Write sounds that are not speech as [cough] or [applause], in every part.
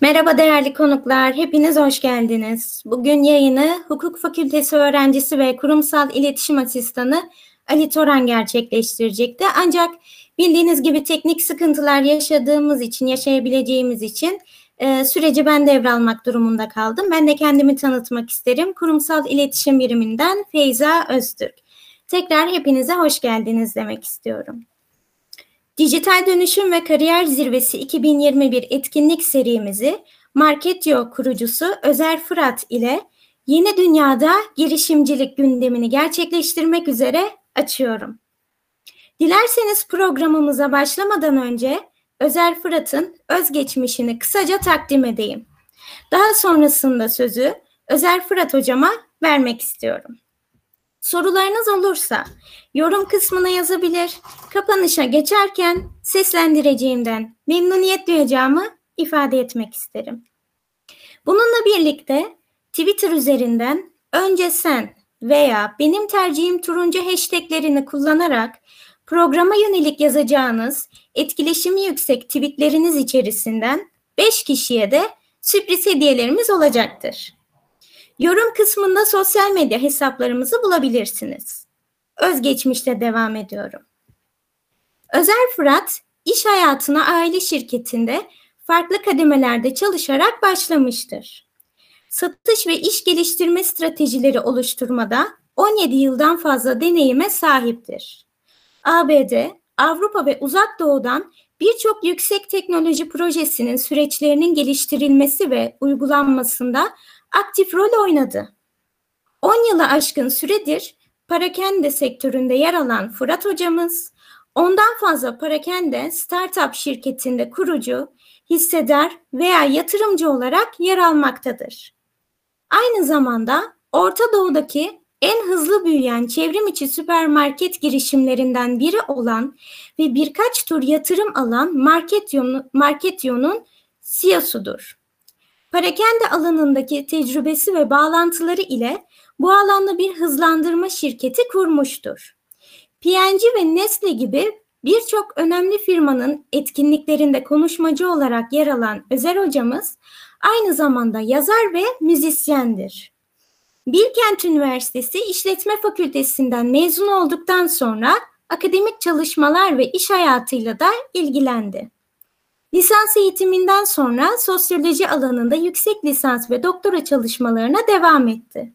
Merhaba değerli konuklar, hepiniz hoş geldiniz. Bugün yayını Hukuk Fakültesi öğrencisi ve kurumsal iletişim asistanı Ali Toran gerçekleştirecekti. Ancak bildiğiniz gibi teknik sıkıntılar yaşadığımız için, yaşayabileceğimiz için e, süreci ben devralmak durumunda kaldım. Ben de kendimi tanıtmak isterim. Kurumsal iletişim biriminden Feyza Öztürk. Tekrar hepinize hoş geldiniz demek istiyorum. Dijital Dönüşüm ve Kariyer Zirvesi 2021 etkinlik serimizi Marketyo kurucusu Özer Fırat ile yeni dünyada girişimcilik gündemini gerçekleştirmek üzere açıyorum. Dilerseniz programımıza başlamadan önce Özer Fırat'ın özgeçmişini kısaca takdim edeyim. Daha sonrasında sözü Özer Fırat hocama vermek istiyorum. Sorularınız olursa yorum kısmına yazabilir. Kapanışa geçerken seslendireceğimden memnuniyet duyacağımı ifade etmek isterim. Bununla birlikte Twitter üzerinden önce sen veya benim tercihim turuncu hashtaglerini kullanarak programa yönelik yazacağınız etkileşimi yüksek tweetleriniz içerisinden 5 kişiye de sürpriz hediyelerimiz olacaktır. Yorum kısmında sosyal medya hesaplarımızı bulabilirsiniz. Özgeçmişte devam ediyorum. Özer Fırat, iş hayatına aile şirketinde farklı kademelerde çalışarak başlamıştır. Satış ve iş geliştirme stratejileri oluşturmada 17 yıldan fazla deneyime sahiptir. ABD, Avrupa ve Uzak Doğu'dan birçok yüksek teknoloji projesinin süreçlerinin geliştirilmesi ve uygulanmasında aktif rol oynadı. 10 yılı aşkın süredir parakende sektöründe yer alan Fırat hocamız, ondan fazla parakende startup şirketinde kurucu, hissedar veya yatırımcı olarak yer almaktadır. Aynı zamanda Orta Doğu'daki en hızlı büyüyen çevrim içi süpermarket girişimlerinden biri olan ve birkaç tur yatırım alan Marketyon'un Marketyon'un CEO'sudur. Parakende alanındaki tecrübesi ve bağlantıları ile bu alanda bir hızlandırma şirketi kurmuştur. P&G ve Nestle gibi birçok önemli firmanın etkinliklerinde konuşmacı olarak yer alan Özer hocamız aynı zamanda yazar ve müzisyendir. Bilkent Üniversitesi İşletme Fakültesinden mezun olduktan sonra akademik çalışmalar ve iş hayatıyla da ilgilendi. Lisans eğitiminden sonra sosyoloji alanında yüksek lisans ve doktora çalışmalarına devam etti.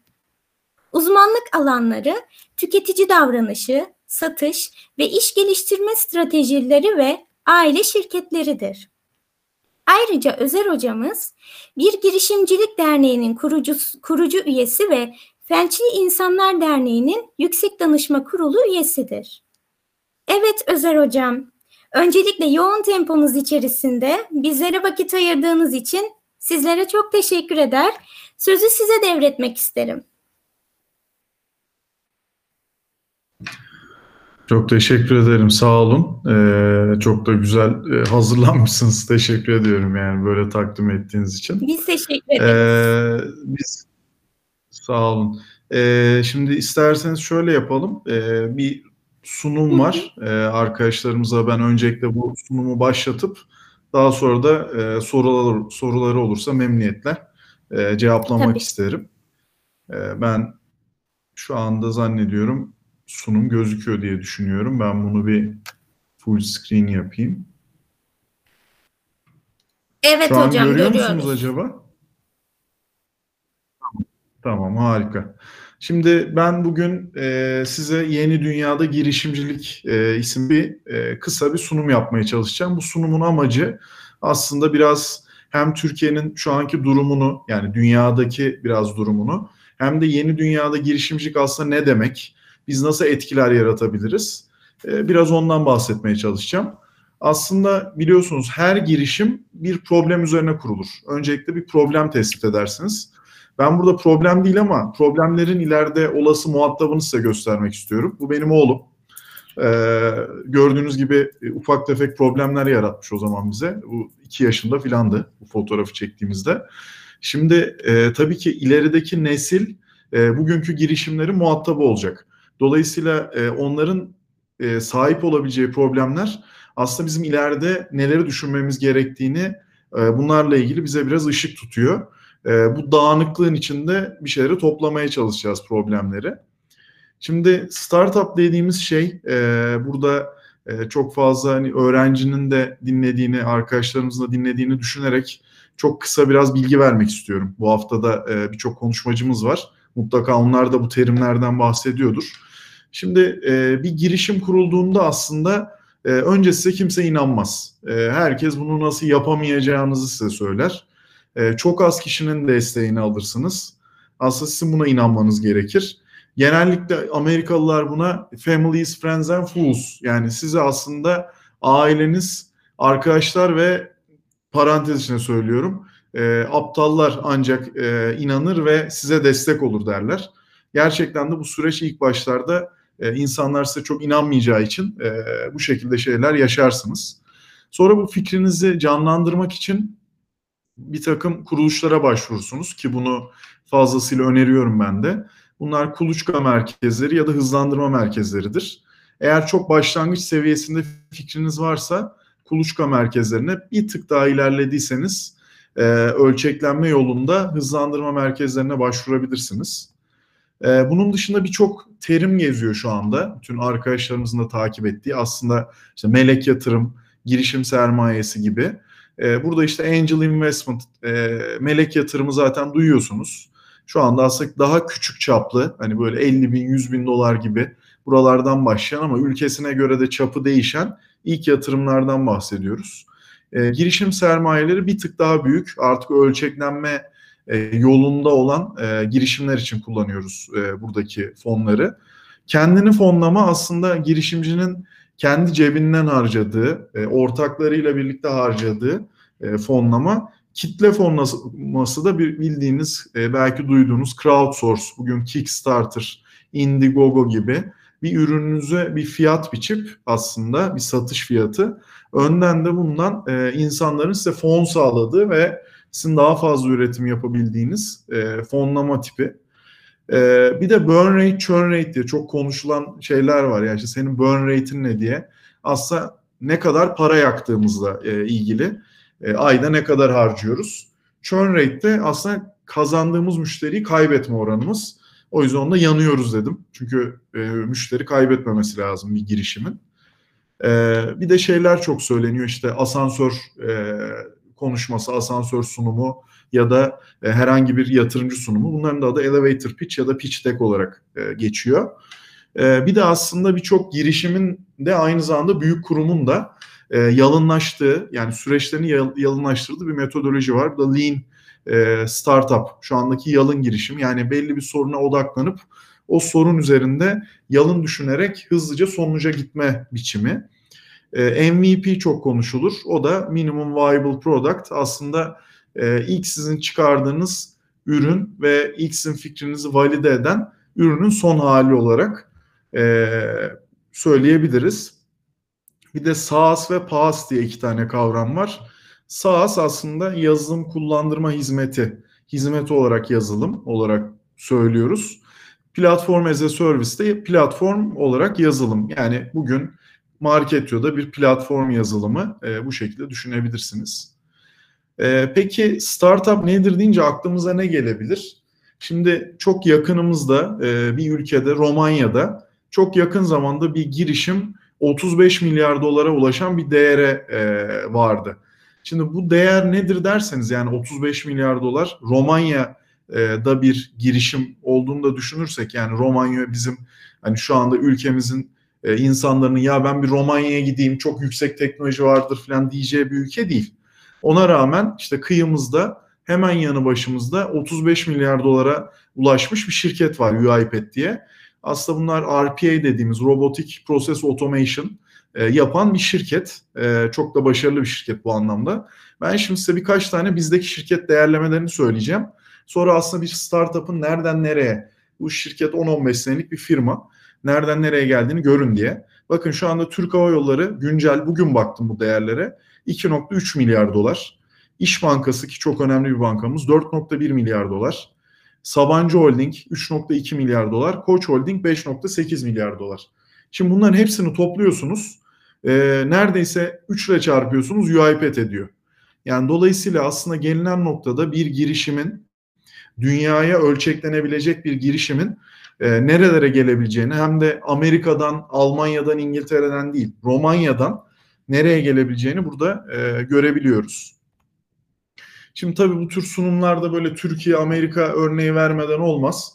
Uzmanlık alanları tüketici davranışı, satış ve iş geliştirme stratejileri ve aile şirketleridir. Ayrıca Özer hocamız bir girişimcilik derneğinin kurucu, kurucu üyesi ve Felçli İnsanlar Derneği'nin Yüksek Danışma Kurulu üyesidir. Evet Özer hocam, Öncelikle yoğun tempomuz içerisinde bizlere vakit ayırdığınız için sizlere çok teşekkür eder. Sözü size devretmek isterim. Çok teşekkür ederim. Sağ olun. Ee, çok da güzel e, hazırlanmışsınız. [laughs] Teşekkür ediyorum yani böyle takdim ettiğiniz için. Biz teşekkür ederiz. Ee, biz sağ olun. Ee, şimdi isterseniz şöyle yapalım. Ee, bir sunum var. Ee, arkadaşlarımıza ben öncelikle bu sunumu başlatıp daha sonra da e, sorular soruları olursa memnuniyetle e, cevaplamak Tabii. isterim. E, ben şu anda zannediyorum sunum gözüküyor diye düşünüyorum. Ben bunu bir full screen yapayım. Evet şu hocam görüyor görüyoruz. musunuz acaba? Tamam harika. Şimdi ben bugün e, size Yeni Dünyada Girişimcilik e, isimli e, kısa bir sunum yapmaya çalışacağım. Bu sunumun amacı aslında biraz hem Türkiye'nin şu anki durumunu yani dünyadaki biraz durumunu hem de yeni dünyada girişimcilik aslında ne demek? Biz nasıl etkiler yaratabiliriz? E, biraz ondan bahsetmeye çalışacağım. Aslında biliyorsunuz her girişim bir problem üzerine kurulur. Öncelikle bir problem tespit edersiniz. Ben burada problem değil ama problemlerin ileride olası muhatabını size göstermek istiyorum. Bu benim oğlum. Ee, gördüğünüz gibi e, ufak tefek problemler yaratmış o zaman bize. Bu iki yaşında filandı bu fotoğrafı çektiğimizde. Şimdi e, tabii ki ilerideki nesil e, bugünkü girişimlerin muhatabı olacak. Dolayısıyla e, onların e, sahip olabileceği problemler aslında bizim ileride neleri düşünmemiz gerektiğini e, bunlarla ilgili bize biraz ışık tutuyor. E, bu dağınıklığın içinde bir şeyleri toplamaya çalışacağız problemleri. Şimdi startup dediğimiz şey e, burada e, çok fazla hani öğrencinin de dinlediğini, arkadaşlarımızın da dinlediğini düşünerek çok kısa biraz bilgi vermek istiyorum. Bu hafta da e, birçok konuşmacımız var. Mutlaka onlar da bu terimlerden bahsediyordur. Şimdi e, bir girişim kurulduğunda aslında e, önce size kimse inanmaz. E, herkes bunu nasıl yapamayacağınızı size söyler. E, çok az kişinin desteğini alırsınız. Aslında sizin buna inanmanız gerekir. Genellikle Amerikalılar buna families, friends and fools. Yani size aslında aileniz, arkadaşlar ve parantez içine söylüyorum. E, aptallar ancak e, inanır ve size destek olur derler. Gerçekten de bu süreç ilk başlarda e, insanlar size çok inanmayacağı için e, bu şekilde şeyler yaşarsınız. Sonra bu fikrinizi canlandırmak için bir takım kuruluşlara başvurursunuz ki bunu fazlasıyla öneriyorum ben de. Bunlar kuluçka merkezleri ya da hızlandırma merkezleridir. Eğer çok başlangıç seviyesinde fikriniz varsa kuluçka merkezlerine bir tık daha ilerlediyseniz e, ölçeklenme yolunda hızlandırma merkezlerine başvurabilirsiniz. E, bunun dışında birçok terim geziyor şu anda. Bütün arkadaşlarımızın da takip ettiği aslında işte melek yatırım, girişim sermayesi gibi. E, burada işte angel investment, e, melek yatırımı zaten duyuyorsunuz. Şu anda aslında daha küçük çaplı hani böyle 50 bin 100 bin dolar gibi buralardan başlayan ama ülkesine göre de çapı değişen ilk yatırımlardan bahsediyoruz. E, girişim sermayeleri bir tık daha büyük artık ölçeklenme e, yolunda olan e, girişimler için kullanıyoruz e, buradaki fonları. Kendini fonlama aslında girişimcinin kendi cebinden harcadığı, e, ortaklarıyla birlikte harcadığı e, fonlama Kitle fonlaması da bir bildiğiniz e, belki duyduğunuz crowdsource, bugün Kickstarter, Indiegogo gibi bir ürününüze bir fiyat biçip aslında bir satış fiyatı önden de bundan e, insanların size fon sağladığı ve sizin daha fazla üretim yapabildiğiniz e, fonlama tipi. E, bir de burn rate, churn rate diye çok konuşulan şeyler var. Yani işte senin burn rate'in ne diye. Aslında ne kadar para yaktığımızla e, ilgili e, ayda ne kadar harcıyoruz. Churn rate de aslında kazandığımız müşteriyi kaybetme oranımız. O yüzden onda yanıyoruz dedim. Çünkü e, müşteri kaybetmemesi lazım bir girişimin. E, bir de şeyler çok söyleniyor işte asansör e, konuşması, asansör sunumu ya da e, herhangi bir yatırımcı sunumu. Bunların da adı elevator pitch ya da pitch deck olarak e, geçiyor. E, bir de aslında birçok girişimin de aynı zamanda büyük kurumun da e, yalınlaştığı yani süreçlerini yal, yalınlaştırdığı bir metodoloji var. Bu da Lean e, Startup şu andaki yalın girişim yani belli bir soruna odaklanıp o sorun üzerinde yalın düşünerek hızlıca sonuca gitme biçimi. E, MVP çok konuşulur. O da Minimum Viable Product. Aslında e, ilk sizin çıkardığınız ürün ve ilk sizin fikrinizi valide eden ürünün son hali olarak e, söyleyebiliriz. Bir de SaaS ve PaaS diye iki tane kavram var. SaaS aslında yazılım kullandırma hizmeti, hizmeti olarak yazılım olarak söylüyoruz. Platform as a Service de platform olarak yazılım. Yani bugün Marketio'da bir platform yazılımı e, bu şekilde düşünebilirsiniz. E, peki startup nedir deyince aklımıza ne gelebilir? Şimdi çok yakınımızda e, bir ülkede Romanya'da çok yakın zamanda bir girişim 35 milyar dolara ulaşan bir değere e, vardı. Şimdi bu değer nedir derseniz yani 35 milyar dolar Romanya'da bir girişim olduğunu da düşünürsek yani Romanya bizim hani şu anda ülkemizin e, insanların ya ben bir Romanya'ya gideyim çok yüksek teknoloji vardır falan diyeceği bir ülke değil. Ona rağmen işte kıyımızda hemen yanı başımızda 35 milyar dolara ulaşmış bir şirket var UiPath diye. Aslında bunlar RPA dediğimiz Robotic Process Automation e, yapan bir şirket. E, çok da başarılı bir şirket bu anlamda. Ben şimdi size birkaç tane bizdeki şirket değerlemelerini söyleyeceğim. Sonra aslında bir startup'ın nereden nereye, bu şirket 10-15 senelik bir firma, nereden nereye geldiğini görün diye. Bakın şu anda Türk Hava Yolları güncel bugün baktım bu değerlere 2.3 milyar dolar. İş Bankası ki çok önemli bir bankamız 4.1 milyar dolar. Sabancı Holding 3.2 milyar dolar, Koç Holding 5.8 milyar dolar. Şimdi bunların hepsini topluyorsunuz. E, neredeyse 3 ile çarpıyorsunuz UiPath ediyor. Yani dolayısıyla aslında gelinen noktada bir girişimin dünyaya ölçeklenebilecek bir girişimin e, nerelere gelebileceğini hem de Amerika'dan, Almanya'dan, İngiltere'den değil, Romanya'dan nereye gelebileceğini burada e, görebiliyoruz. Şimdi tabii bu tür sunumlarda böyle Türkiye, Amerika örneği vermeden olmaz.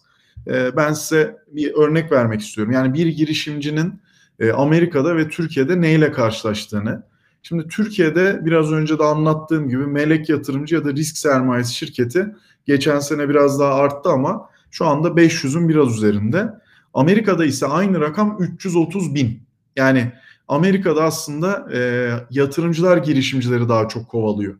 E, ben size bir örnek vermek istiyorum. Yani bir girişimcinin e, Amerika'da ve Türkiye'de neyle karşılaştığını. Şimdi Türkiye'de biraz önce de anlattığım gibi melek yatırımcı ya da risk sermayesi şirketi geçen sene biraz daha arttı ama şu anda 500'ün biraz üzerinde. Amerika'da ise aynı rakam 330 bin. Yani Amerika'da aslında e, yatırımcılar girişimcileri daha çok kovalıyor.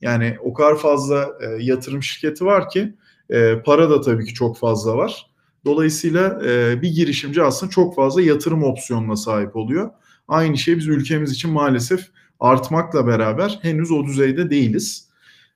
Yani o kadar fazla e, yatırım şirketi var ki e, para da tabii ki çok fazla var. Dolayısıyla e, bir girişimci aslında çok fazla yatırım opsiyonuna sahip oluyor. Aynı şey biz ülkemiz için maalesef artmakla beraber henüz o düzeyde değiliz.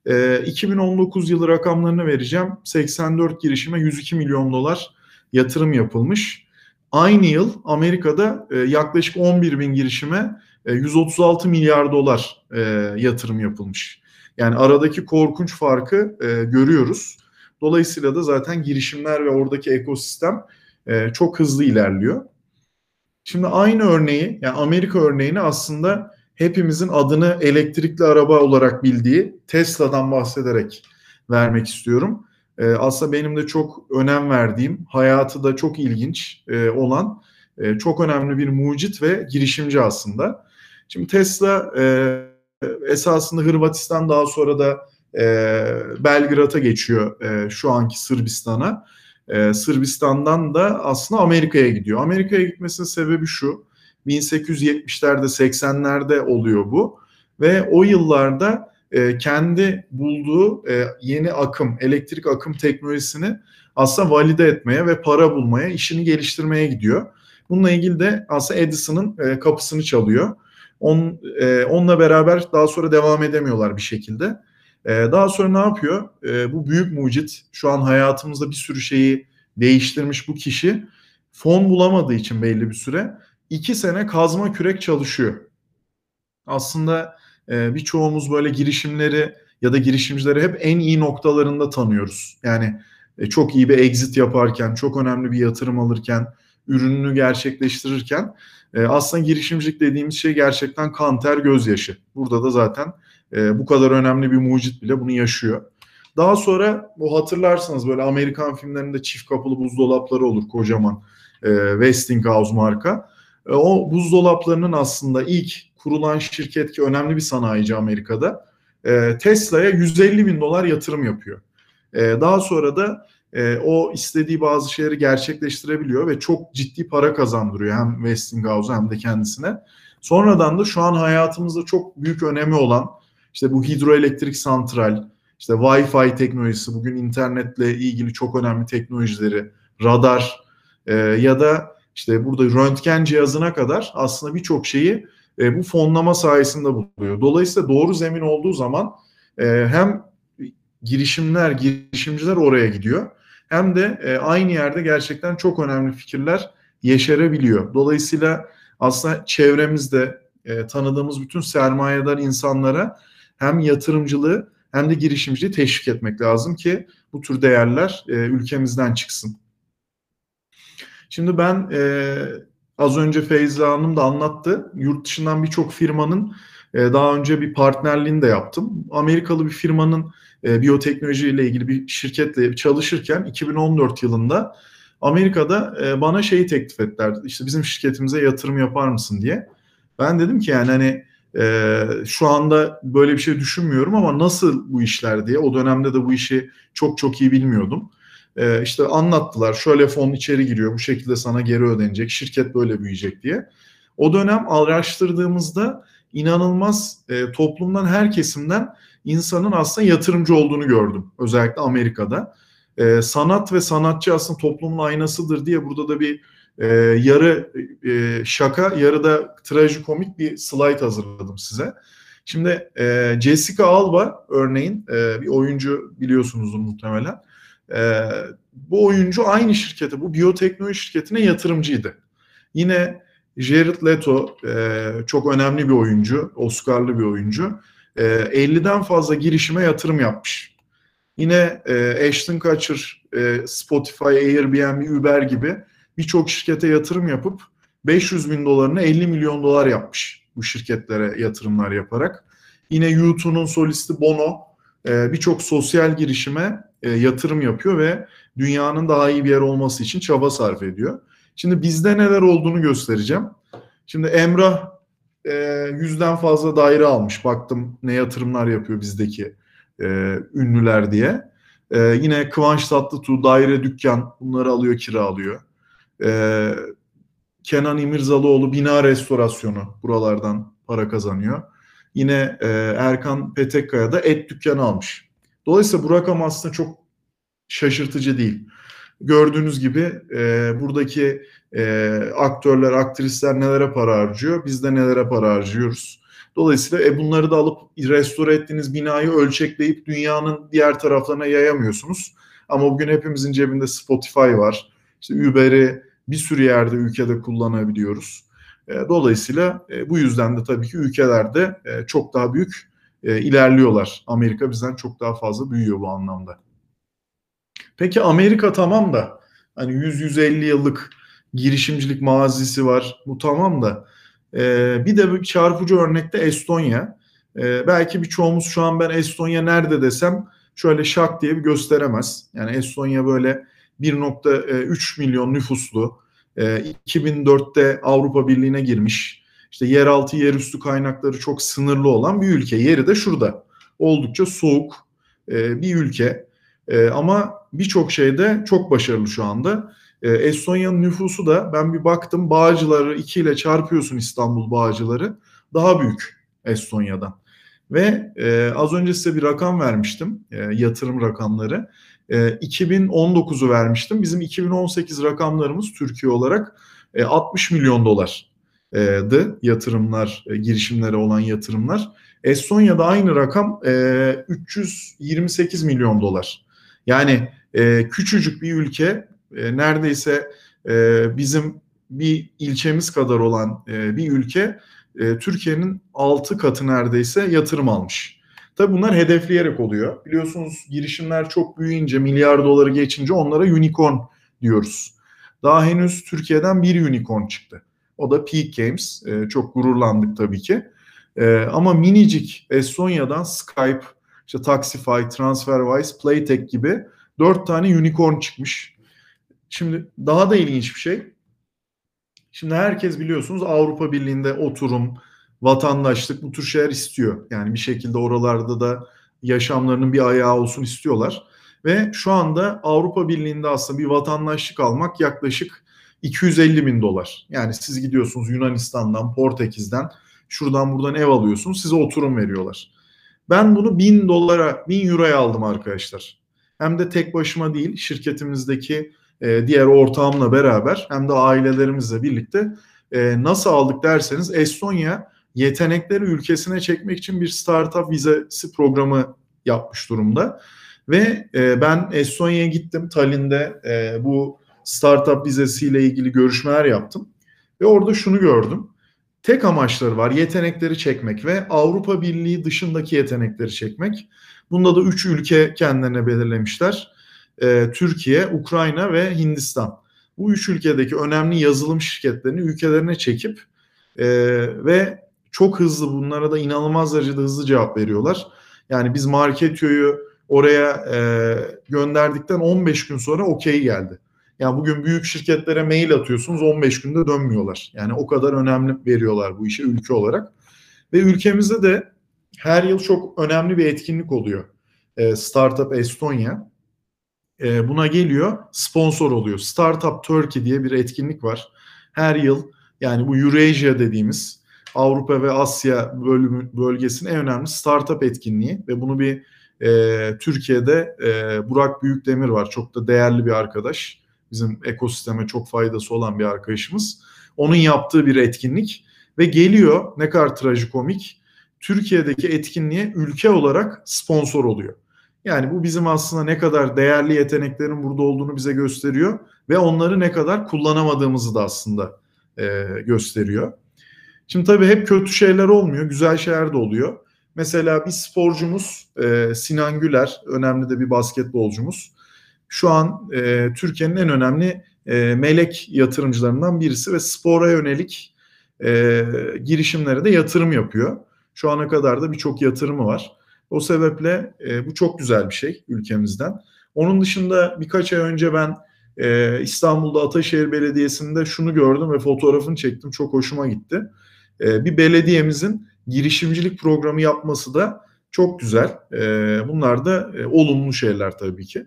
E, 2019 yılı rakamlarını vereceğim. 84 girişime 102 milyon dolar yatırım yapılmış. Aynı yıl Amerika'da e, yaklaşık 11 bin girişime e, 136 milyar dolar e, yatırım yapılmış. Yani aradaki korkunç farkı e, görüyoruz. Dolayısıyla da zaten girişimler ve oradaki ekosistem e, çok hızlı ilerliyor. Şimdi aynı örneği, yani Amerika örneğini aslında hepimizin adını elektrikli araba olarak bildiği Tesla'dan bahsederek vermek istiyorum. E, aslında benim de çok önem verdiğim, hayatı da çok ilginç e, olan e, çok önemli bir mucit ve girişimci aslında. Şimdi Tesla e, esasında Hırvatistan daha sonra da e, Belgrad'a geçiyor e, şu anki Sırbistan'a. E, Sırbistan'dan da aslında Amerika'ya gidiyor. Amerika'ya gitmesinin sebebi şu. 1870'lerde 80'lerde oluyor bu ve o yıllarda e, kendi bulduğu e, yeni akım, elektrik akım teknolojisini aslında valide etmeye ve para bulmaya, işini geliştirmeye gidiyor. Bununla ilgili de aslında Edison'ın e, kapısını çalıyor. On, e, onunla beraber daha sonra devam edemiyorlar bir şekilde. Daha sonra ne yapıyor? Bu büyük mucit, şu an hayatımızda bir sürü şeyi değiştirmiş bu kişi fon bulamadığı için belli bir süre iki sene kazma kürek çalışıyor. Aslında e, birçoğumuz böyle girişimleri ya da girişimcileri hep en iyi noktalarında tanıyoruz. Yani e, çok iyi bir exit yaparken, çok önemli bir yatırım alırken, ürününü gerçekleştirirken e, aslında girişimcilik dediğimiz şey gerçekten kan ter gözyaşı. Burada da zaten e, bu kadar önemli bir mucit bile bunu yaşıyor. Daha sonra bu hatırlarsınız böyle Amerikan filmlerinde çift kapılı buzdolapları olur kocaman Westinghouse marka. E, o buzdolaplarının aslında ilk kurulan şirket ki önemli bir sanayici Amerika'da e, Tesla'ya 150 bin dolar yatırım yapıyor. E, daha sonra da o istediği bazı şeyleri gerçekleştirebiliyor ve çok ciddi para kazandırıyor hem Westinghouse'a hem de kendisine. Sonradan da şu an hayatımızda çok büyük önemi olan işte bu hidroelektrik santral, işte Wi-Fi teknolojisi, bugün internetle ilgili çok önemli teknolojileri, radar e, ya da işte burada röntgen cihazına kadar aslında birçok şeyi e, bu fonlama sayesinde buluyor. Dolayısıyla doğru zemin olduğu zaman e, hem girişimler, girişimciler oraya gidiyor hem de e, aynı yerde gerçekten çok önemli fikirler yeşerebiliyor. Dolayısıyla aslında çevremizde e, tanıdığımız bütün sermayedar insanlara hem yatırımcılığı hem de girişimciliği teşvik etmek lazım ki bu tür değerler e, ülkemizden çıksın. Şimdi ben e, az önce Feyza Hanım da anlattı. Yurt dışından birçok firmanın e, daha önce bir partnerliğini de yaptım. Amerikalı bir firmanın e, biyoteknoloji ile ilgili bir şirketle çalışırken 2014 yılında Amerika'da e, bana şeyi teklif ettiler. İşte bizim şirketimize yatırım yapar mısın diye. Ben dedim ki yani hani e, şu anda böyle bir şey düşünmüyorum ama nasıl bu işler diye. O dönemde de bu işi çok çok iyi bilmiyordum. E, işte anlattılar şöyle fon içeri giriyor bu şekilde sana geri ödenecek şirket böyle büyüyecek diye. O dönem araştırdığımızda inanılmaz e, toplumdan her kesimden insanın aslında yatırımcı olduğunu gördüm. Özellikle Amerika'da. E, sanat ve sanatçı aslında toplumun aynasıdır diye burada da bir e, yarı e, şaka yarı da trajikomik bir slide hazırladım size. Şimdi e, Jessica Alba örneğin e, bir oyuncu biliyorsunuzdur muhtemelen. E, bu oyuncu aynı şirkete, bu biyoteknoloji şirketine yatırımcıydı. Yine Jared Leto e, çok önemli bir oyuncu, Oscar'lı bir oyuncu. e, 50'den fazla girişime yatırım yapmış. Yine e, Ashton Kutcher, e, Spotify, Airbnb, Uber gibi birçok şirkete yatırım yapıp 500 bin dolarını 50 milyon dolar yapmış bu şirketlere yatırımlar yaparak. Yine YouTube'un solisti Bono e, birçok sosyal girişime e, yatırım yapıyor ve dünyanın daha iyi bir yer olması için çaba sarf ediyor. Şimdi bizde neler olduğunu göstereceğim. Şimdi Emrah e, yüzden fazla daire almış. Baktım ne yatırımlar yapıyor bizdeki e, ünlüler diye. E, yine Kıvanç Tatlıtuğ daire dükkan bunları alıyor kiralıyor. E, Kenan İmirzalıoğlu bina restorasyonu buralardan para kazanıyor. Yine e, Erkan Petekkaya da et dükkanı almış. Dolayısıyla bu rakam aslında çok şaşırtıcı değil. Gördüğünüz gibi e, buradaki e, aktörler, aktrisler nelere para harcıyor, biz de nelere para harcıyoruz. Dolayısıyla e, bunları da alıp restore ettiğiniz binayı ölçekleyip dünyanın diğer taraflarına yayamıyorsunuz. Ama bugün hepimizin cebinde Spotify var. İşte Uber'i bir sürü yerde ülkede kullanabiliyoruz. E, dolayısıyla e, bu yüzden de tabii ki ülkelerde e, çok daha büyük e, ilerliyorlar. Amerika bizden çok daha fazla büyüyor bu anlamda. Peki Amerika tamam da hani 100-150 yıllık girişimcilik mazisi var. Bu tamam da e, bir de bir çarpıcı örnekte Estonya. E, belki birçoğumuz şu an ben Estonya nerede desem şöyle şak diye bir gösteremez. Yani Estonya böyle 1.3 milyon nüfuslu, e, 2004'te Avrupa Birliği'ne girmiş, işte yeraltı yerüstü kaynakları çok sınırlı olan bir ülke. Yeri de şurada. Oldukça soğuk e, bir ülke. E, ama birçok şeyde çok başarılı şu anda. E, Estonya'nın nüfusu da ben bir baktım Bağcılar'ı 2 ile çarpıyorsun İstanbul Bağcılar'ı daha büyük Estonya'dan. Ve e, az önce size bir rakam vermiştim e, yatırım rakamları. E, 2019'u vermiştim. Bizim 2018 rakamlarımız Türkiye olarak e, 60 milyon dolardı yatırımlar, e, girişimlere olan yatırımlar. Estonya'da aynı rakam e, 328 milyon dolar. Yani e, küçücük bir ülke e, neredeyse e, bizim bir ilçemiz kadar olan e, bir ülke e, Türkiye'nin 6 katı neredeyse yatırım almış. Tabii bunlar hedefleyerek oluyor. Biliyorsunuz girişimler çok büyüyünce, milyar doları geçince onlara unicorn diyoruz. Daha henüz Türkiye'den bir unicorn çıktı. O da Peak Games. E, çok gururlandık tabii ki. E, ama minicik Estonya'dan Skype, işte Taxify, TransferWise, Playtech gibi dört tane unicorn çıkmış. Şimdi daha da ilginç bir şey. Şimdi herkes biliyorsunuz Avrupa Birliği'nde oturum, vatandaşlık bu tür şeyler istiyor. Yani bir şekilde oralarda da yaşamlarının bir ayağı olsun istiyorlar. Ve şu anda Avrupa Birliği'nde aslında bir vatandaşlık almak yaklaşık 250 bin dolar. Yani siz gidiyorsunuz Yunanistan'dan, Portekiz'den, şuradan buradan ev alıyorsunuz, size oturum veriyorlar. Ben bunu 1000 dolara, 1000 euroya aldım arkadaşlar. Hem de tek başıma değil, şirketimizdeki e, diğer ortağımla beraber hem de ailelerimizle birlikte e, nasıl aldık derseniz Estonya yetenekleri ülkesine çekmek için bir startup vizesi programı yapmış durumda. Ve e, ben Estonya'ya gittim. Tallinn'de e, bu startup vizesiyle ilgili görüşmeler yaptım. Ve orada şunu gördüm. Tek amaçları var yetenekleri çekmek ve Avrupa Birliği dışındaki yetenekleri çekmek. Bunda da üç ülke kendilerine belirlemişler. Ee, Türkiye, Ukrayna ve Hindistan. Bu üç ülkedeki önemli yazılım şirketlerini ülkelerine çekip e, ve çok hızlı bunlara da inanılmaz derecede hızlı cevap veriyorlar. Yani biz Marketio'yu oraya e, gönderdikten 15 gün sonra okey geldi. Yani bugün büyük şirketlere mail atıyorsunuz 15 günde dönmüyorlar. Yani o kadar önemli veriyorlar bu işe ülke olarak. Ve ülkemizde de her yıl çok önemli bir etkinlik oluyor. E, Startup Estonya. E, buna geliyor sponsor oluyor. Startup Turkey diye bir etkinlik var. Her yıl yani bu Eurasia dediğimiz Avrupa ve Asya bölümü, bölgesinin en önemli startup etkinliği ve bunu bir e, Türkiye'de e, Burak Büyükdemir var. Çok da değerli bir arkadaş. Bizim ekosisteme çok faydası olan bir arkadaşımız. Onun yaptığı bir etkinlik ve geliyor ne kadar trajikomik Türkiye'deki etkinliğe ülke olarak sponsor oluyor. Yani bu bizim aslında ne kadar değerli yeteneklerin burada olduğunu bize gösteriyor ve onları ne kadar kullanamadığımızı da aslında e, gösteriyor. Şimdi tabii hep kötü şeyler olmuyor, güzel şeyler de oluyor. Mesela bir sporcumuz e, Sinan Güler, önemli de bir basketbolcumuz. Şu an e, Türkiye'nin en önemli e, melek yatırımcılarından birisi ve spora yönelik e, girişimlere de yatırım yapıyor. Şu ana kadar da birçok yatırımı var. O sebeple e, bu çok güzel bir şey ülkemizden. Onun dışında birkaç ay önce ben e, İstanbul'da Ataşehir Belediyesi'nde şunu gördüm ve fotoğrafını çektim. Çok hoşuma gitti. E, bir belediyemizin girişimcilik programı yapması da çok güzel. E, bunlar da e, olumlu şeyler tabii ki.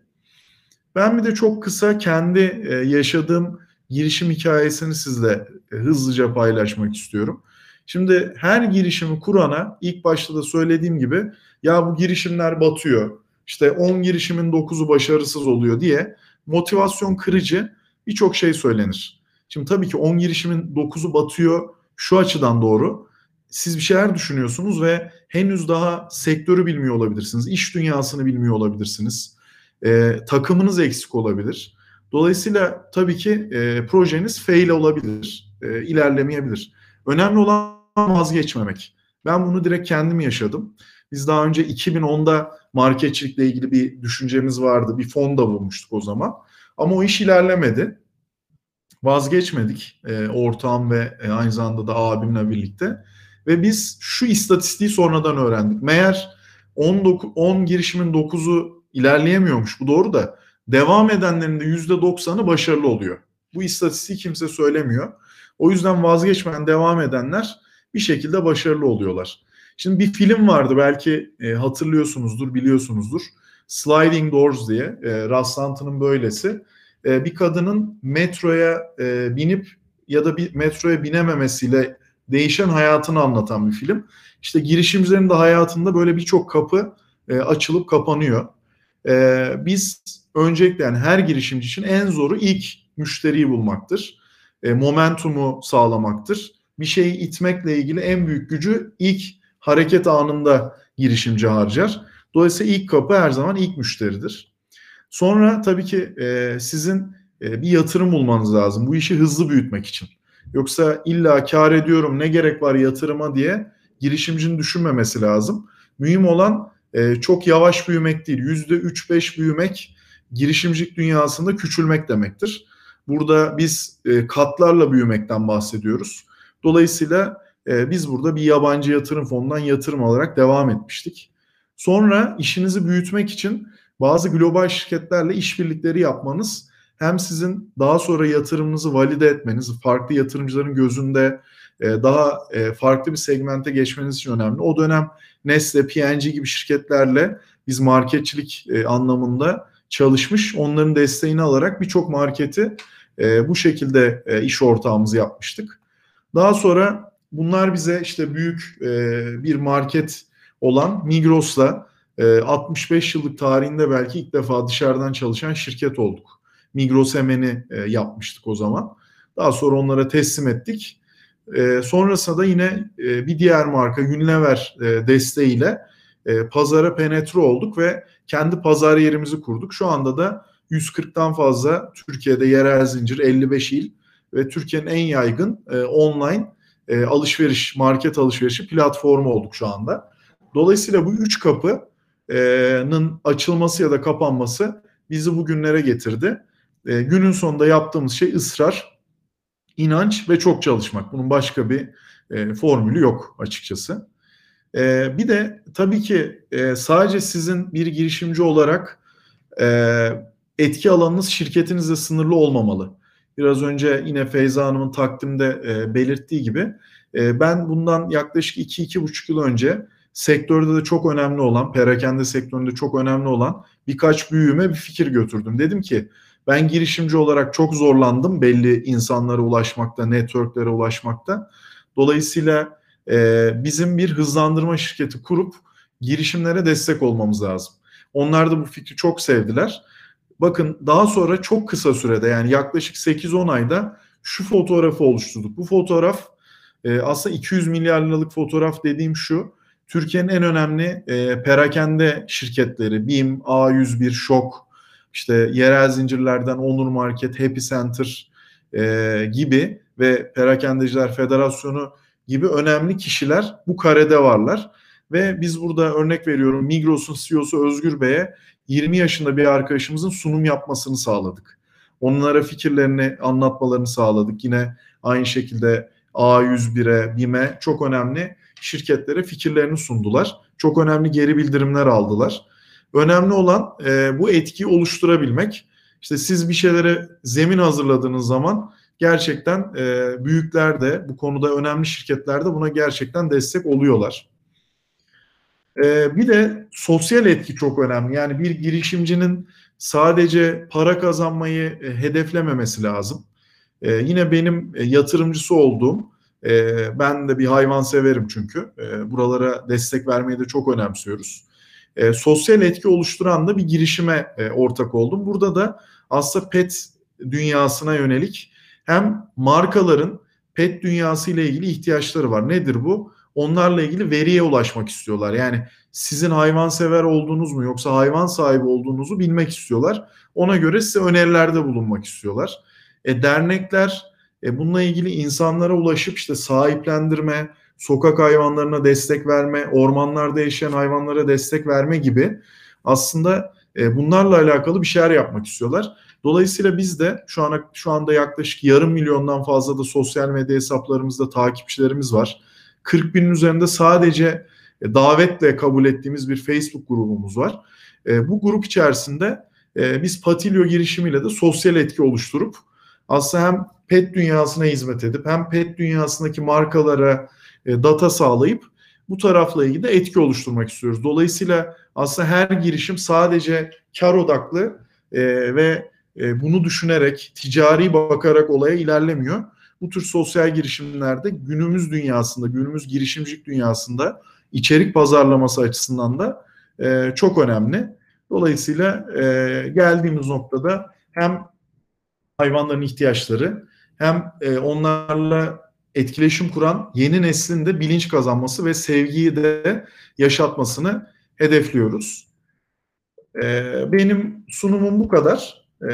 Ben bir de çok kısa kendi e, yaşadığım girişim hikayesini sizle e, hızlıca paylaşmak istiyorum. Şimdi her girişimi kurana ilk başta da söylediğim gibi ya bu girişimler batıyor. İşte 10 girişimin 9'u başarısız oluyor diye motivasyon kırıcı birçok şey söylenir. Şimdi tabii ki 10 girişimin 9'u batıyor şu açıdan doğru. Siz bir şeyler düşünüyorsunuz ve henüz daha sektörü bilmiyor olabilirsiniz. iş dünyasını bilmiyor olabilirsiniz. E, takımınız eksik olabilir. Dolayısıyla tabii ki e, projeniz fail olabilir, e, ilerlemeyebilir. Önemli olan vazgeçmemek. Ben bunu direkt kendim yaşadım. Biz daha önce 2010'da marketçilikle ilgili bir düşüncemiz vardı. Bir fon da bulmuştuk o zaman. Ama o iş ilerlemedi. Vazgeçmedik e, ortağım ve e, aynı zamanda da abimle birlikte. Ve biz şu istatistiği sonradan öğrendik. Meğer 10, 10 girişimin 9'u ilerleyemiyormuş. Bu doğru da devam edenlerin de %90'ı başarılı oluyor. Bu istatistiği kimse söylemiyor. O yüzden vazgeçmeyen devam edenler bir şekilde başarılı oluyorlar. Şimdi bir film vardı belki e, hatırlıyorsunuzdur, biliyorsunuzdur. Sliding Doors diye e, rastlantının böylesi. E, bir kadının metroya e, binip ya da bir metroya binememesiyle değişen hayatını anlatan bir film. İşte girişimcilerin de hayatında böyle birçok kapı e, açılıp kapanıyor. E, biz öncelikle yani her girişimci için en zoru ilk müşteriyi bulmaktır. E, momentumu sağlamaktır. Bir şeyi itmekle ilgili en büyük gücü ilk hareket anında girişimci harcar. Dolayısıyla ilk kapı her zaman ilk müşteridir. Sonra tabii ki e, sizin e, bir yatırım bulmanız lazım bu işi hızlı büyütmek için. Yoksa illa kar ediyorum ne gerek var yatırıma diye girişimcinin düşünmemesi lazım. Mühim olan e, çok yavaş büyümek değil. Yüzde üç beş büyümek girişimcilik dünyasında küçülmek demektir. Burada biz e, katlarla büyümekten bahsediyoruz. Dolayısıyla e, biz burada bir yabancı yatırım fonundan yatırım alarak devam etmiştik. Sonra işinizi büyütmek için bazı global şirketlerle işbirlikleri yapmanız hem sizin daha sonra yatırımınızı valide etmeniz, farklı yatırımcıların gözünde e, daha farklı bir segmente geçmeniz için önemli. O dönem Nestle, P&G gibi şirketlerle biz marketçilik e, anlamında çalışmış, onların desteğini alarak birçok marketi bu şekilde iş ortağımızı yapmıştık. Daha sonra bunlar bize işte büyük bir market olan Migros'la 65 yıllık tarihinde belki ilk defa dışarıdan çalışan şirket olduk. Migros Emen'i yapmıştık o zaman. Daha sonra onlara teslim ettik. E, sonrasında da yine e, bir diğer marka Unilever e, desteğiyle e, pazara penetre olduk ve kendi pazar yerimizi kurduk. Şu anda da 140'tan fazla Türkiye'de yerel zincir 55 il ve Türkiye'nin en yaygın e, online e, alışveriş, market alışverişi platformu olduk şu anda. Dolayısıyla bu üç kapının açılması ya da kapanması bizi bugünlere getirdi. E, günün sonunda yaptığımız şey ısrar, inanç ve çok çalışmak. Bunun başka bir e, formülü yok açıkçası. E, bir de tabii ki e, sadece sizin bir girişimci olarak e, etki alanınız şirketinizle sınırlı olmamalı. Biraz önce yine Feyza Hanım'ın takdimde e, belirttiği gibi e, ben bundan yaklaşık 2-2,5 yıl önce sektörde de çok önemli olan, perakende sektöründe çok önemli olan birkaç büyüme bir fikir götürdüm. Dedim ki ben girişimci olarak çok zorlandım belli insanlara ulaşmakta, networklere ulaşmakta. Dolayısıyla e, bizim bir hızlandırma şirketi kurup girişimlere destek olmamız lazım. Onlar da bu fikri çok sevdiler. Bakın daha sonra çok kısa sürede yani yaklaşık 8-10 ayda şu fotoğrafı oluşturduk. Bu fotoğraf e, aslında 200 milyar liralık fotoğraf dediğim şu. Türkiye'nin en önemli e, perakende şirketleri BİM, A101, Şok, işte yerel zincirlerden Onur Market, Happy Center e, gibi ve Perakendeciler Federasyonu gibi önemli kişiler bu karede varlar. Ve biz burada örnek veriyorum Migros'un CEO'su Özgür Bey'e 20 yaşında bir arkadaşımızın sunum yapmasını sağladık. Onlara fikirlerini anlatmalarını sağladık. Yine aynı şekilde A101'e, BİM'e çok önemli şirketlere fikirlerini sundular. Çok önemli geri bildirimler aldılar. Önemli olan e, bu etkiyi oluşturabilmek. İşte siz bir şeylere zemin hazırladığınız zaman gerçekten e, büyükler de bu konuda önemli şirketler de buna gerçekten destek oluyorlar. E, bir de sosyal etki çok önemli. Yani bir girişimcinin sadece para kazanmayı e, hedeflememesi lazım. E, yine benim e, yatırımcısı olduğum, e, ben de bir hayvan severim çünkü. E, buralara destek vermeyi de çok önemsiyoruz. E, sosyal etki oluşturan da bir girişime e, ortak oldum. Burada da aslında pet dünyasına yönelik hem markaların pet dünyası ile ilgili ihtiyaçları var. Nedir bu? Onlarla ilgili veriye ulaşmak istiyorlar. Yani sizin hayvan sever olduğunuz mu yoksa hayvan sahibi olduğunuzu bilmek istiyorlar. Ona göre size önerilerde bulunmak istiyorlar. E, dernekler e, bununla ilgili insanlara ulaşıp işte sahiplendirme, sokak hayvanlarına destek verme, ormanlarda yaşayan hayvanlara destek verme gibi aslında e, bunlarla alakalı bir şeyler yapmak istiyorlar. Dolayısıyla biz de şu ana şu anda yaklaşık yarım milyondan fazla da sosyal medya hesaplarımızda takipçilerimiz var. 40 binin üzerinde sadece e, davetle kabul ettiğimiz bir Facebook grubumuz var. E, bu grup içerisinde biz Patilyo girişimiyle de sosyal etki oluşturup aslında hem pet dünyasına hizmet edip hem pet dünyasındaki markalara data sağlayıp bu tarafla ilgili de etki oluşturmak istiyoruz. Dolayısıyla aslında her girişim sadece kar odaklı ve bunu düşünerek, ticari bakarak olaya ilerlemiyor. Bu tür sosyal girişimlerde günümüz dünyasında, günümüz girişimcilik dünyasında içerik pazarlaması açısından da e, çok önemli. Dolayısıyla e, geldiğimiz noktada hem hayvanların ihtiyaçları hem e, onlarla etkileşim kuran yeni neslin de bilinç kazanması ve sevgiyi de yaşatmasını hedefliyoruz. E, benim sunumum bu kadar. E,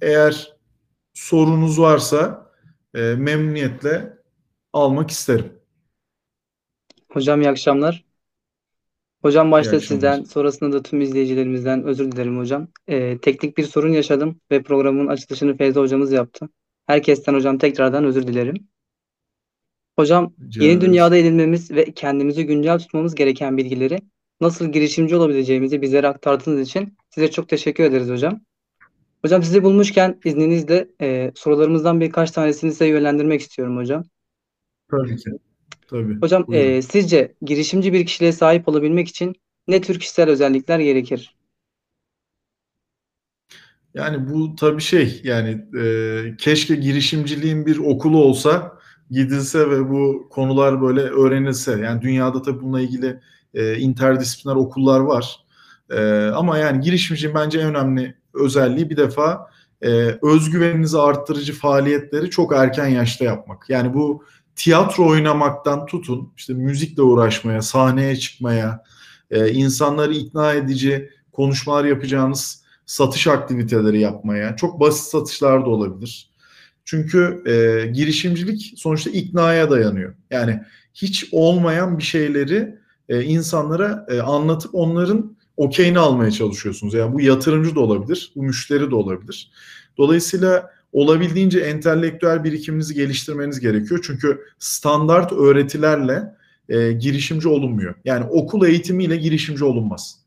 eğer sorunuz varsa e, memnuniyetle almak isterim. Hocam iyi akşamlar. Hocam başta sizden, sonrasında da tüm izleyicilerimizden özür dilerim hocam. Ee, teknik bir sorun yaşadım ve programın açılışını Feyza hocamız yaptı. Herkesten hocam tekrardan özür dilerim. Hocam Rica yeni dünyada edinmemiz ve kendimizi güncel tutmamız gereken bilgileri nasıl girişimci olabileceğimizi bizlere aktardığınız için size çok teşekkür ederiz hocam. Hocam sizi bulmuşken izninizle e, sorularımızdan birkaç tanesini size yönlendirmek istiyorum hocam. Tabii ki. Tabii. Hocam Buyurun. e, sizce girişimci bir kişiliğe sahip olabilmek için ne tür kişisel özellikler gerekir? Yani bu tabii şey yani e, keşke girişimciliğin bir okulu olsa gidilse ve bu konular böyle öğrenilse. Yani dünyada tabii bununla ilgili e, interdisipliner okullar var. E, ama yani girişimciliğin bence en önemli özelliği bir defa e, özgüveninizi arttırıcı faaliyetleri çok erken yaşta yapmak. Yani bu tiyatro oynamaktan tutun işte müzikle uğraşmaya, sahneye çıkmaya, e, insanları ikna edici konuşmalar yapacağınız satış aktiviteleri yapmaya, çok basit satışlar da olabilir. Çünkü e, girişimcilik sonuçta iknaya dayanıyor. Yani hiç olmayan bir şeyleri e, insanlara e, anlatıp onların okeyini almaya çalışıyorsunuz. Yani bu yatırımcı da olabilir, bu müşteri de olabilir. Dolayısıyla olabildiğince entelektüel birikiminizi geliştirmeniz gerekiyor. Çünkü standart öğretilerle e, girişimci olunmuyor. Yani okul eğitimiyle girişimci olunmaz.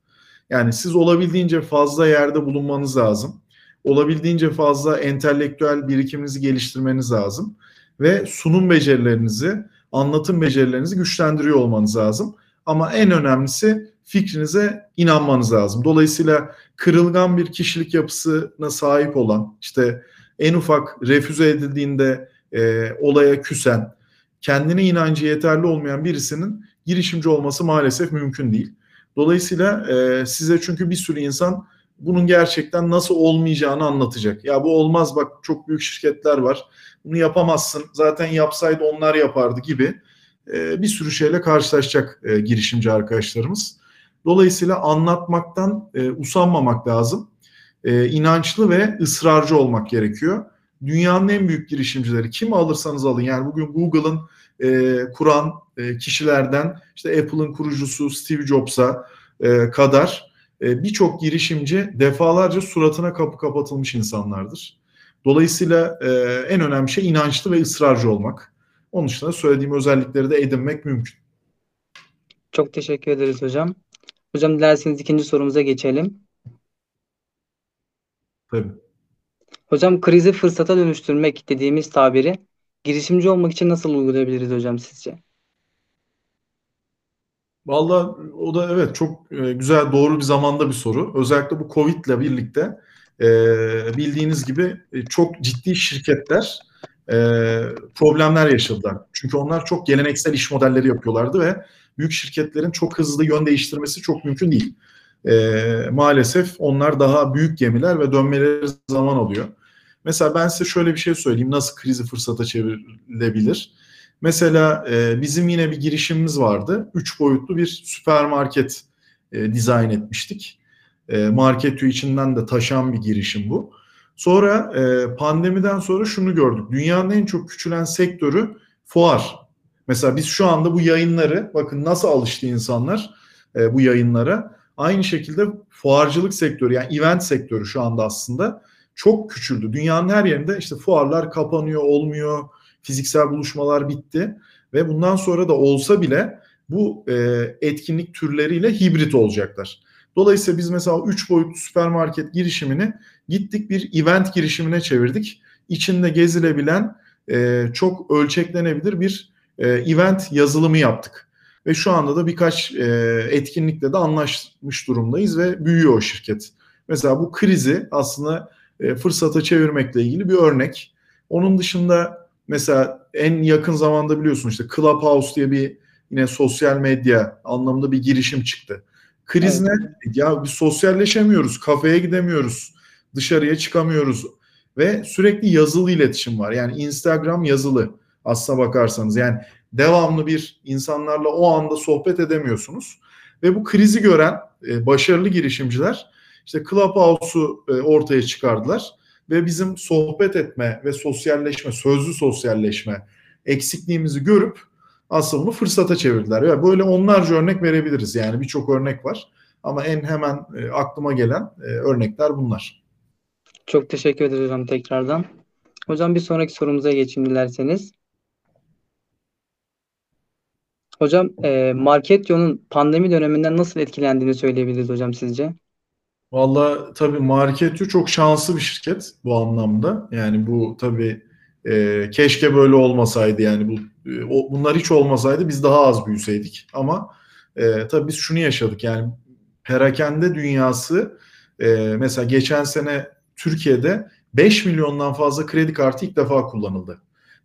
Yani siz olabildiğince fazla yerde bulunmanız lazım. Olabildiğince fazla entelektüel birikiminizi geliştirmeniz lazım. Ve sunum becerilerinizi, anlatım becerilerinizi güçlendiriyor olmanız lazım. Ama en önemlisi fikrinize inanmanız lazım. Dolayısıyla kırılgan bir kişilik yapısına sahip olan, işte en ufak refüze edildiğinde e, olaya küsen, kendine inancı yeterli olmayan birisinin girişimci olması maalesef mümkün değil. Dolayısıyla e, size çünkü bir sürü insan bunun gerçekten nasıl olmayacağını anlatacak. Ya bu olmaz bak çok büyük şirketler var. Bunu yapamazsın. Zaten yapsaydı onlar yapardı gibi e, bir sürü şeyle karşılaşacak e, girişimci arkadaşlarımız. Dolayısıyla anlatmaktan e, usanmamak lazım. E, inançlı ve ısrarcı olmak gerekiyor. Dünyanın en büyük girişimcileri kimi alırsanız alın yani bugün Google'ın e, kuran e, kişilerden işte Apple'ın kurucusu Steve Jobs'a e, kadar e, birçok girişimci defalarca suratına kapı kapatılmış insanlardır. Dolayısıyla e, en önemli şey inançlı ve ısrarcı olmak. Onun dışında söylediğim özellikleri de edinmek mümkün. Çok teşekkür ederiz hocam. Hocam dilerseniz ikinci sorumuza geçelim. Tabii. Hocam krizi fırsata dönüştürmek dediğimiz tabiri girişimci olmak için nasıl uygulayabiliriz hocam sizce? Vallahi o da evet çok e, güzel doğru bir zamanda bir soru. Özellikle bu Covid ile birlikte e, bildiğiniz gibi e, çok ciddi şirketler problemler yaşadılar. Çünkü onlar çok geleneksel iş modelleri yapıyorlardı ve büyük şirketlerin çok hızlı yön değiştirmesi çok mümkün değil. Maalesef onlar daha büyük gemiler ve dönmeleri zaman alıyor. Mesela ben size şöyle bir şey söyleyeyim. Nasıl krizi fırsata çevrilebilir? Mesela e, bizim yine bir girişimimiz vardı. Üç boyutlu bir süpermarket e, dizayn etmiştik. E, market içinden de taşan bir girişim bu. Sonra e, pandemiden sonra şunu gördük. Dünyanın en çok küçülen sektörü fuar. Mesela biz şu anda bu yayınları bakın nasıl alıştı insanlar e, bu yayınlara. Aynı şekilde fuarcılık sektörü yani event sektörü şu anda aslında çok küçüldü. Dünyanın her yerinde işte fuarlar kapanıyor, olmuyor, fiziksel buluşmalar bitti ve bundan sonra da olsa bile bu e, etkinlik türleriyle hibrit olacaklar. Dolayısıyla biz mesela 3 boyutlu süpermarket girişimini gittik bir event girişimine çevirdik. İçinde gezilebilen e, çok ölçeklenebilir bir e, event yazılımı yaptık. Ve şu anda da birkaç e, etkinlikle de anlaşmış durumdayız ve büyüyor o şirket. Mesela bu krizi aslında e, fırsata çevirmekle ilgili bir örnek. Onun dışında mesela en yakın zamanda biliyorsun işte Clubhouse diye bir yine sosyal medya anlamında bir girişim çıktı. Kriz evet. ne? Ya bir sosyalleşemiyoruz, kafeye gidemiyoruz, dışarıya çıkamıyoruz ve sürekli yazılı iletişim var. Yani Instagram yazılı aslına bakarsanız. Yani devamlı bir insanlarla o anda sohbet edemiyorsunuz. Ve bu krizi gören e, başarılı girişimciler işte Clubhouse'u e, ortaya çıkardılar ve bizim sohbet etme ve sosyalleşme, sözlü sosyalleşme eksikliğimizi görüp aslında bunu fırsata çevirdiler. Yani böyle onlarca örnek verebiliriz. Yani birçok örnek var. Ama en hemen e, aklıma gelen e, örnekler bunlar. Çok teşekkür ederim hocam tekrardan. Hocam bir sonraki sorumuza geçeyim dilerseniz. Hocam e, Marketyon'un pandemi döneminden nasıl etkilendiğini söyleyebiliriz hocam sizce? Valla tabii Marketyo çok şanslı bir şirket bu anlamda. Yani bu tabii e, keşke böyle olmasaydı yani bu e, o, bunlar hiç olmasaydı biz daha az büyüseydik. Ama e, tabii biz şunu yaşadık yani perakende dünyası e, mesela geçen sene Türkiye'de 5 milyondan fazla kredi kartı ilk defa kullanıldı.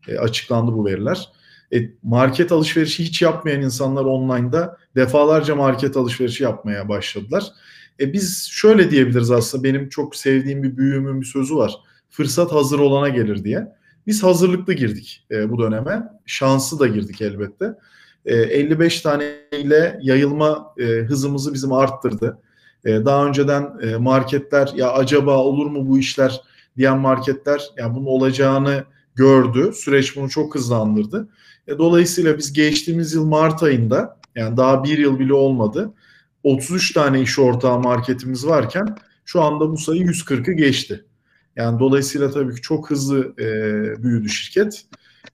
E, açıklandı bu veriler. E, market alışverişi hiç yapmayan insanlar online'da defalarca market alışverişi yapmaya başladılar. E, biz şöyle diyebiliriz aslında benim çok sevdiğim bir büyüğümün bir sözü var. Fırsat hazır olana gelir diye. Biz hazırlıklı girdik e, bu döneme. Şanslı da girdik elbette. E, 55 tane ile yayılma e, hızımızı bizim arttırdı. E, daha önceden e, marketler ya acaba olur mu bu işler diyen marketler yani bunun olacağını gördü. Süreç bunu çok hızlandırdı. E, dolayısıyla biz geçtiğimiz yıl Mart ayında yani daha bir yıl bile olmadı 33 tane iş ortağı marketimiz varken şu anda bu sayı 140'ı geçti. Yani dolayısıyla tabii ki çok hızlı e, büyüdü şirket.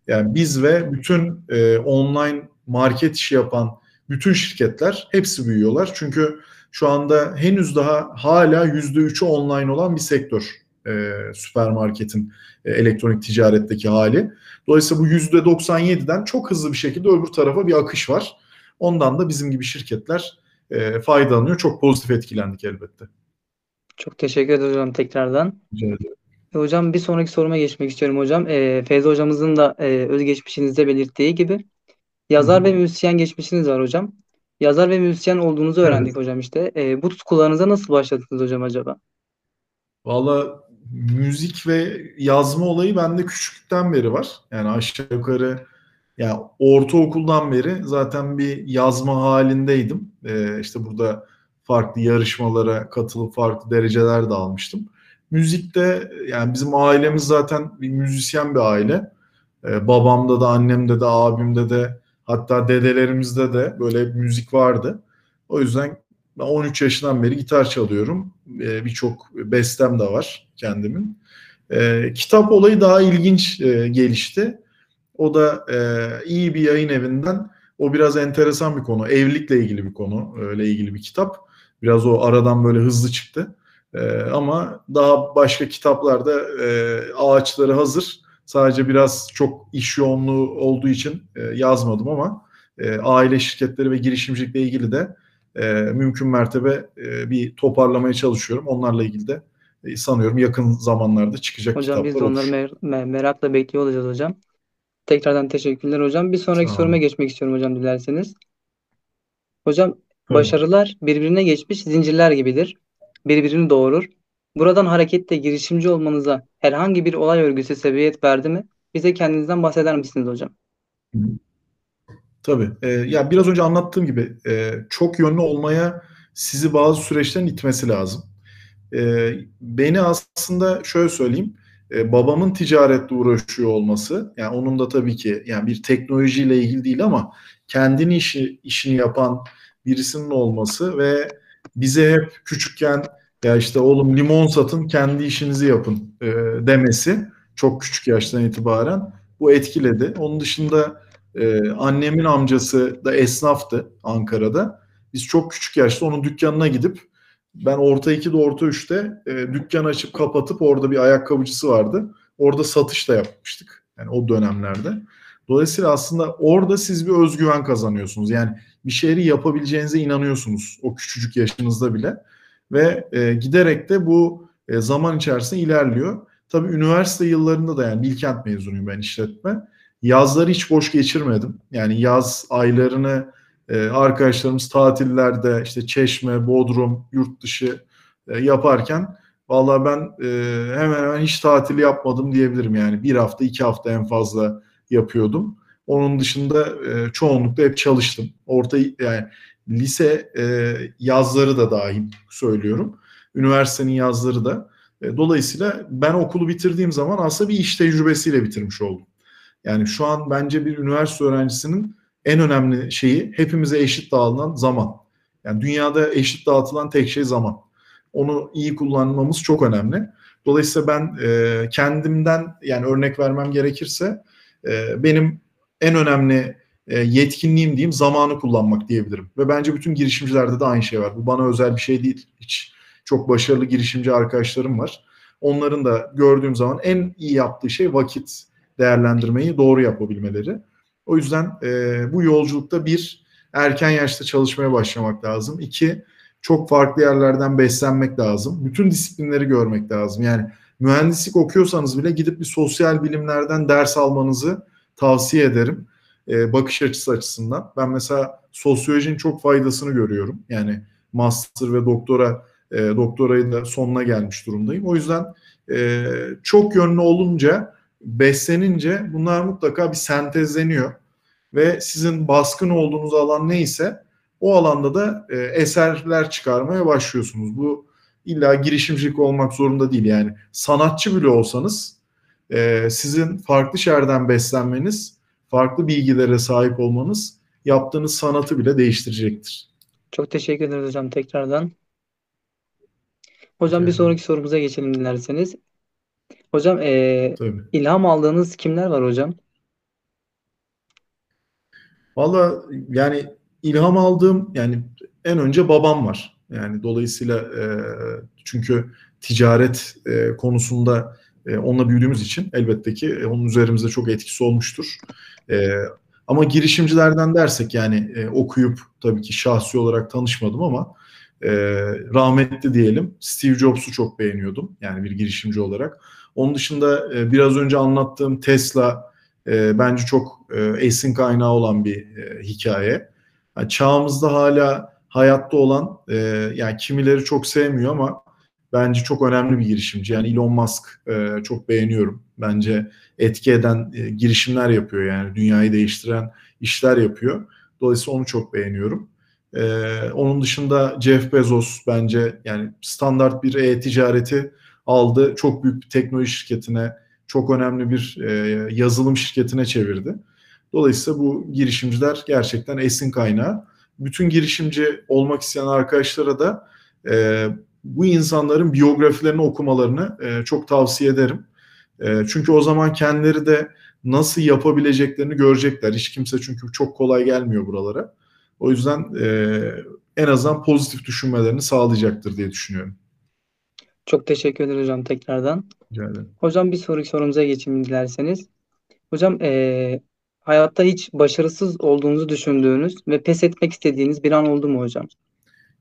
Yani biz ve bütün e, online market işi yapan bütün şirketler hepsi büyüyorlar. Çünkü şu anda henüz daha hala %3'ü online olan bir sektör e, süpermarketin e, elektronik ticaretteki hali. Dolayısıyla bu %97'den çok hızlı bir şekilde öbür tarafa bir akış var. Ondan da bizim gibi şirketler e, faydalanıyor. Çok pozitif etkilendik elbette. Çok teşekkür ederim hocam tekrardan. Rica ederim. E, hocam bir sonraki soruma geçmek istiyorum hocam. E, Feyza hocamızın da e, özgeçmişinizde belirttiği gibi yazar Hı-hı. ve müzisyen geçmişiniz var hocam. Yazar ve müzisyen olduğunuzu öğrendik evet. hocam işte. E, bu tutkularınıza nasıl başladınız hocam acaba? Valla müzik ve yazma olayı bende küçüklükten beri var. Yani aşağı yukarı yani ortaokuldan beri zaten bir yazma halindeydim. Ee, işte burada farklı yarışmalara katılıp farklı dereceler de almıştım. Müzikte yani bizim ailemiz zaten bir müzisyen bir aile. Ee, babamda da annemde de abimde de Hatta dedelerimizde de böyle müzik vardı. O yüzden ben 13 yaşından beri gitar çalıyorum. E, Birçok bestem de var kendimin. E, kitap olayı daha ilginç e, gelişti. O da e, iyi bir yayın evinden o biraz enteresan bir konu. Evlilikle ilgili bir konu. Öyle ilgili bir kitap. Biraz o aradan böyle hızlı çıktı. E, ama daha başka kitaplarda e, ağaçları hazır. Sadece biraz çok iş yoğunluğu olduğu için e, yazmadım ama e, aile şirketleri ve girişimcilikle ilgili de e, mümkün mertebe e, bir toparlamaya çalışıyorum. Onlarla ilgili de e, sanıyorum yakın zamanlarda çıkacak Hocam kitaplar biz de onları mer- merakla bekliyor olacağız hocam. Tekrardan teşekkürler hocam. Bir sonraki Sağ soruma olun. geçmek istiyorum hocam dilerseniz. Hocam Tabii. başarılar birbirine geçmiş zincirler gibidir. Birbirini doğurur. Buradan hareketle girişimci olmanıza herhangi bir olay örgüsü sebebiyet verdi mi? Bize kendinizden bahseder misiniz hocam? Tabii. Ee, ya biraz önce anlattığım gibi e, çok yönlü olmaya sizi bazı süreçlerin itmesi lazım. E, beni aslında şöyle söyleyeyim, e, babamın ticaretle uğraşıyor olması, yani onun da tabii ki yani bir teknolojiyle ilgili değil ama kendini işi işini yapan birisinin olması ve bize hep küçükken ya işte oğlum limon satın, kendi işinizi yapın e, demesi çok küçük yaştan itibaren bu etkiledi. Onun dışında ee, annemin amcası da esnaftı Ankara'da. Biz çok küçük yaşta onun dükkanına gidip ben orta 2'de orta 3'te e, dükkan açıp kapatıp orada bir ayakkabıcısı vardı. Orada satış da yapmıştık. Yani o dönemlerde. Dolayısıyla aslında orada siz bir özgüven kazanıyorsunuz. Yani bir şeyi yapabileceğinize inanıyorsunuz o küçücük yaşınızda bile. Ve e, giderek de bu e, zaman içerisinde ilerliyor. Tabii üniversite yıllarında da yani Bilkent mezunuyum ben işletme yazları hiç boş geçirmedim. Yani yaz aylarını e, arkadaşlarımız tatillerde işte Çeşme, Bodrum, yurt dışı e, yaparken vallahi ben e, hemen hemen hiç tatil yapmadım diyebilirim. Yani bir hafta, iki hafta en fazla yapıyordum. Onun dışında e, çoğunlukla hep çalıştım. Orta yani lise yazları da dahil söylüyorum. Üniversitenin yazları da. Dolayısıyla ben okulu bitirdiğim zaman aslında bir iş tecrübesiyle bitirmiş oldum. Yani şu an bence bir üniversite öğrencisinin en önemli şeyi hepimize eşit dağılan zaman. Yani dünyada eşit dağıtılan tek şey zaman. Onu iyi kullanmamız çok önemli. Dolayısıyla ben e, kendimden yani örnek vermem gerekirse e, benim en önemli e, yetkinliğim diyeyim zamanı kullanmak diyebilirim. Ve bence bütün girişimcilerde de aynı şey var. Bu bana özel bir şey değil. Hiç çok başarılı girişimci arkadaşlarım var. Onların da gördüğüm zaman en iyi yaptığı şey vakit değerlendirmeyi doğru yapabilmeleri. O yüzden e, bu yolculukta bir erken yaşta çalışmaya başlamak lazım. İki çok farklı yerlerden beslenmek lazım. Bütün disiplinleri görmek lazım. Yani mühendislik okuyorsanız bile gidip bir sosyal bilimlerden ders almanızı tavsiye ederim. E, bakış açısı açısından. Ben mesela sosyolojinin çok faydasını görüyorum. Yani master ve doktora e, doktorayı da sonuna gelmiş durumdayım. O yüzden e, çok yönlü olunca beslenince bunlar mutlaka bir sentezleniyor ve sizin baskın olduğunuz alan neyse o alanda da e, eserler çıkarmaya başlıyorsunuz. Bu illa girişimcilik olmak zorunda değil yani sanatçı bile olsanız e, sizin farklı şerden beslenmeniz, farklı bilgilere sahip olmanız yaptığınız sanatı bile değiştirecektir. Çok teşekkür ederiz hocam tekrardan. Hocam bir sonraki sorumuza geçelim dilerseniz. Hocam e, Tabii. ilham aldığınız kimler var hocam? Valla yani ilham aldığım yani en önce babam var. Yani dolayısıyla e, çünkü ticaret e, konusunda e, onunla büyüdüğümüz için elbette ki e, onun üzerimizde çok etkisi olmuştur. E, ama girişimcilerden dersek yani e, okuyup tabii ki şahsi olarak tanışmadım ama e, rahmetli diyelim Steve Jobs'u çok beğeniyordum yani bir girişimci olarak. Onun dışında e, biraz önce anlattığım Tesla e, bence çok e, esin kaynağı olan bir e, hikaye. Yani çağımızda hala hayatta olan e, yani kimileri çok sevmiyor ama bence çok önemli bir girişimci. Yani Elon Musk e, çok beğeniyorum. Bence etki eden e, girişimler yapıyor yani dünyayı değiştiren işler yapıyor. Dolayısıyla onu çok beğeniyorum. Ee, onun dışında Jeff Bezos bence yani standart bir e-ticareti aldı. Çok büyük bir teknoloji şirketine, çok önemli bir e, yazılım şirketine çevirdi. Dolayısıyla bu girişimciler gerçekten esin kaynağı. Bütün girişimci olmak isteyen arkadaşlara da e, bu insanların biyografilerini okumalarını e, çok tavsiye ederim. E, çünkü o zaman kendileri de nasıl yapabileceklerini görecekler. Hiç kimse çünkü çok kolay gelmiyor buralara. O yüzden e, en azından pozitif düşünmelerini sağlayacaktır diye düşünüyorum. Çok teşekkür ederim hocam tekrardan. Rica ederim. Hocam bir sonraki sorumuza geçeyim dilerseniz. Hocam e, hayatta hiç başarısız olduğunuzu düşündüğünüz ve pes etmek istediğiniz bir an oldu mu hocam?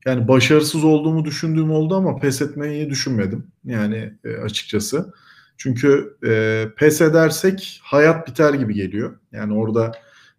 Yani başarısız olduğumu düşündüğüm oldu ama pes etmeyi düşünmedim. Yani e, açıkçası. Çünkü e, pes edersek hayat biter gibi geliyor. Yani orada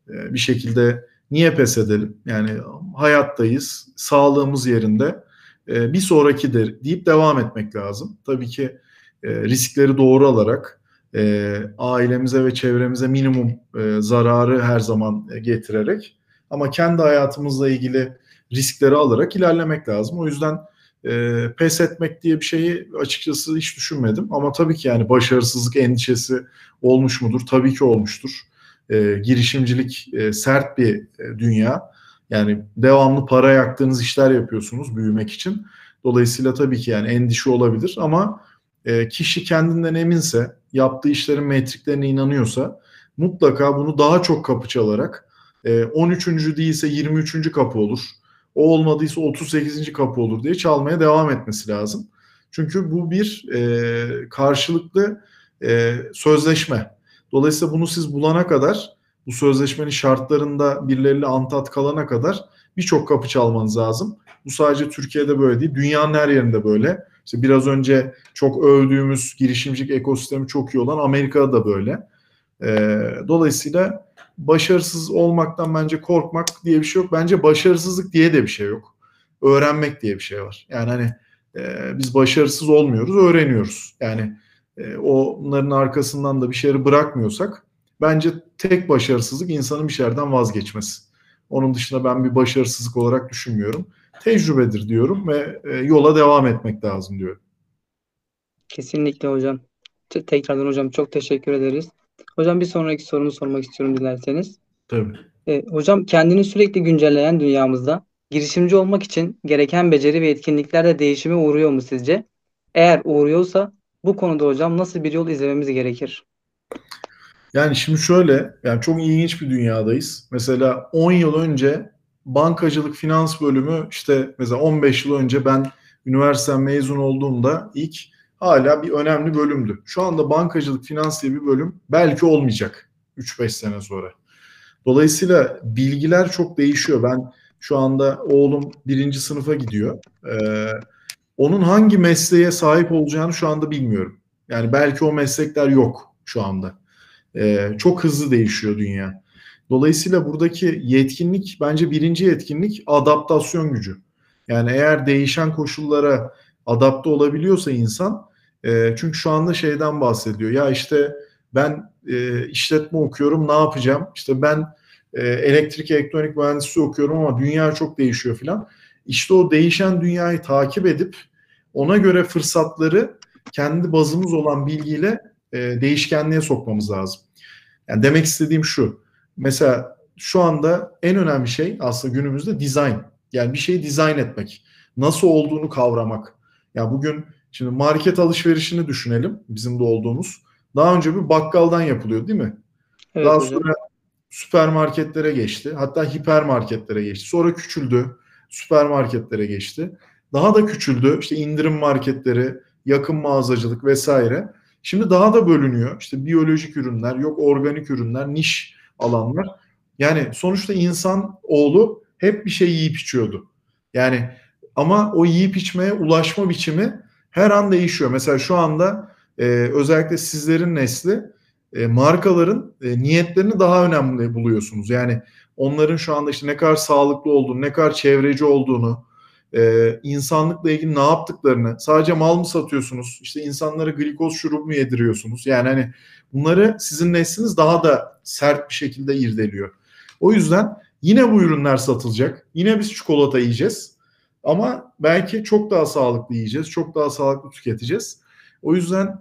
e, bir şekilde niye pes edelim? Yani hayattayız, sağlığımız yerinde. E, bir sonrakidir deyip devam etmek lazım. Tabii ki e, riskleri doğru alarak e, ailemize ve çevremize minimum e, zararı her zaman e, getirerek ama kendi hayatımızla ilgili riskleri alarak ilerlemek lazım. O yüzden e, pes etmek diye bir şeyi açıkçası hiç düşünmedim. Ama tabii ki yani başarısızlık endişesi olmuş mudur? Tabii ki olmuştur. E, girişimcilik e, sert bir e, dünya. Yani devamlı para yaktığınız işler yapıyorsunuz büyümek için. Dolayısıyla tabii ki yani endişe olabilir ama e, kişi kendinden eminse, yaptığı işlerin metriklerine inanıyorsa mutlaka bunu daha çok kapı çalarak e, 13. değilse 23. kapı olur. O olmadıysa 38. kapı olur diye çalmaya devam etmesi lazım. Çünkü bu bir e, karşılıklı e, sözleşme. Dolayısıyla bunu siz bulana kadar bu sözleşmenin şartlarında birileriyle antat kalana kadar birçok kapı çalmanız lazım. Bu sadece Türkiye'de böyle değil, dünyanın her yerinde böyle. İşte biraz önce çok övdüğümüz girişimcilik ekosistemi çok iyi olan Amerika'da da böyle. E, dolayısıyla başarısız olmaktan bence korkmak diye bir şey yok. Bence başarısızlık diye de bir şey yok. Öğrenmek diye bir şey var. Yani hani e, biz başarısız olmuyoruz, öğreniyoruz. Yani e, onların arkasından da bir şeyleri bırakmıyorsak bence tek başarısızlık insanın bir şeylerden vazgeçmesi. Onun dışında ben bir başarısızlık olarak düşünmüyorum. Tecrübedir diyorum ve e, yola devam etmek lazım diyorum. Kesinlikle hocam. Tekrardan hocam çok teşekkür ederiz. Hocam bir sonraki sorumu sormak istiyorum dilerseniz. Tabii. E, hocam kendini sürekli güncelleyen dünyamızda girişimci olmak için gereken beceri ve etkinlikler de değişime uğruyor mu sizce? Eğer uğruyorsa bu konuda hocam nasıl bir yol izlememiz gerekir? Yani şimdi şöyle, yani çok ilginç bir dünyadayız. Mesela 10 yıl önce bankacılık finans bölümü işte mesela 15 yıl önce ben üniversite mezun olduğumda ilk hala bir önemli bölümdü. Şu anda bankacılık finans diye bir bölüm belki olmayacak 3-5 sene sonra. Dolayısıyla bilgiler çok değişiyor. Ben şu anda oğlum birinci sınıfa gidiyor. Ee, onun hangi mesleğe sahip olacağını şu anda bilmiyorum. Yani belki o meslekler yok şu anda. Ee, çok hızlı değişiyor dünya. Dolayısıyla buradaki yetkinlik bence birinci yetkinlik adaptasyon gücü. Yani eğer değişen koşullara adapte olabiliyorsa insan e, çünkü şu anda şeyden bahsediyor. Ya işte ben e, işletme okuyorum ne yapacağım? İşte ben e, elektrik elektronik mühendisliği okuyorum ama dünya çok değişiyor filan. İşte o değişen dünyayı takip edip ona göre fırsatları kendi bazımız olan bilgiyle e, değişkenliğe sokmamız lazım. Yani demek istediğim şu. Mesela şu anda en önemli şey aslında günümüzde design. Yani bir şeyi dizayn etmek. Nasıl olduğunu kavramak. Ya yani bugün şimdi market alışverişini düşünelim bizim de olduğumuz. Daha önce bir bakkaldan yapılıyor değil mi? Evet, Daha hocam. sonra süpermarketlere geçti. Hatta hipermarketlere geçti. Sonra küçüldü. Süpermarketlere geçti. Daha da küçüldü. İşte indirim marketleri, yakın mağazacılık vesaire. Şimdi daha da bölünüyor. İşte biyolojik ürünler, yok organik ürünler, niş alanlar. Yani sonuçta insan oğlu hep bir şey yiyip içiyordu. Yani ama o yiyip içmeye ulaşma biçimi her an değişiyor. Mesela şu anda e, özellikle sizlerin nesli e, markaların e, niyetlerini daha önemli buluyorsunuz. Yani onların şu anda işte ne kadar sağlıklı olduğunu, ne kadar çevreci olduğunu, e, insanlıkla ilgili ne yaptıklarını, sadece mal mı satıyorsunuz, işte insanlara glikoz şurubu mu yediriyorsunuz? Yani hani bunları sizin nesliniz daha da sert bir şekilde irdeliyor. O yüzden yine bu ürünler satılacak. Yine biz çikolata yiyeceğiz. Ama belki çok daha sağlıklı yiyeceğiz, çok daha sağlıklı tüketeceğiz. O yüzden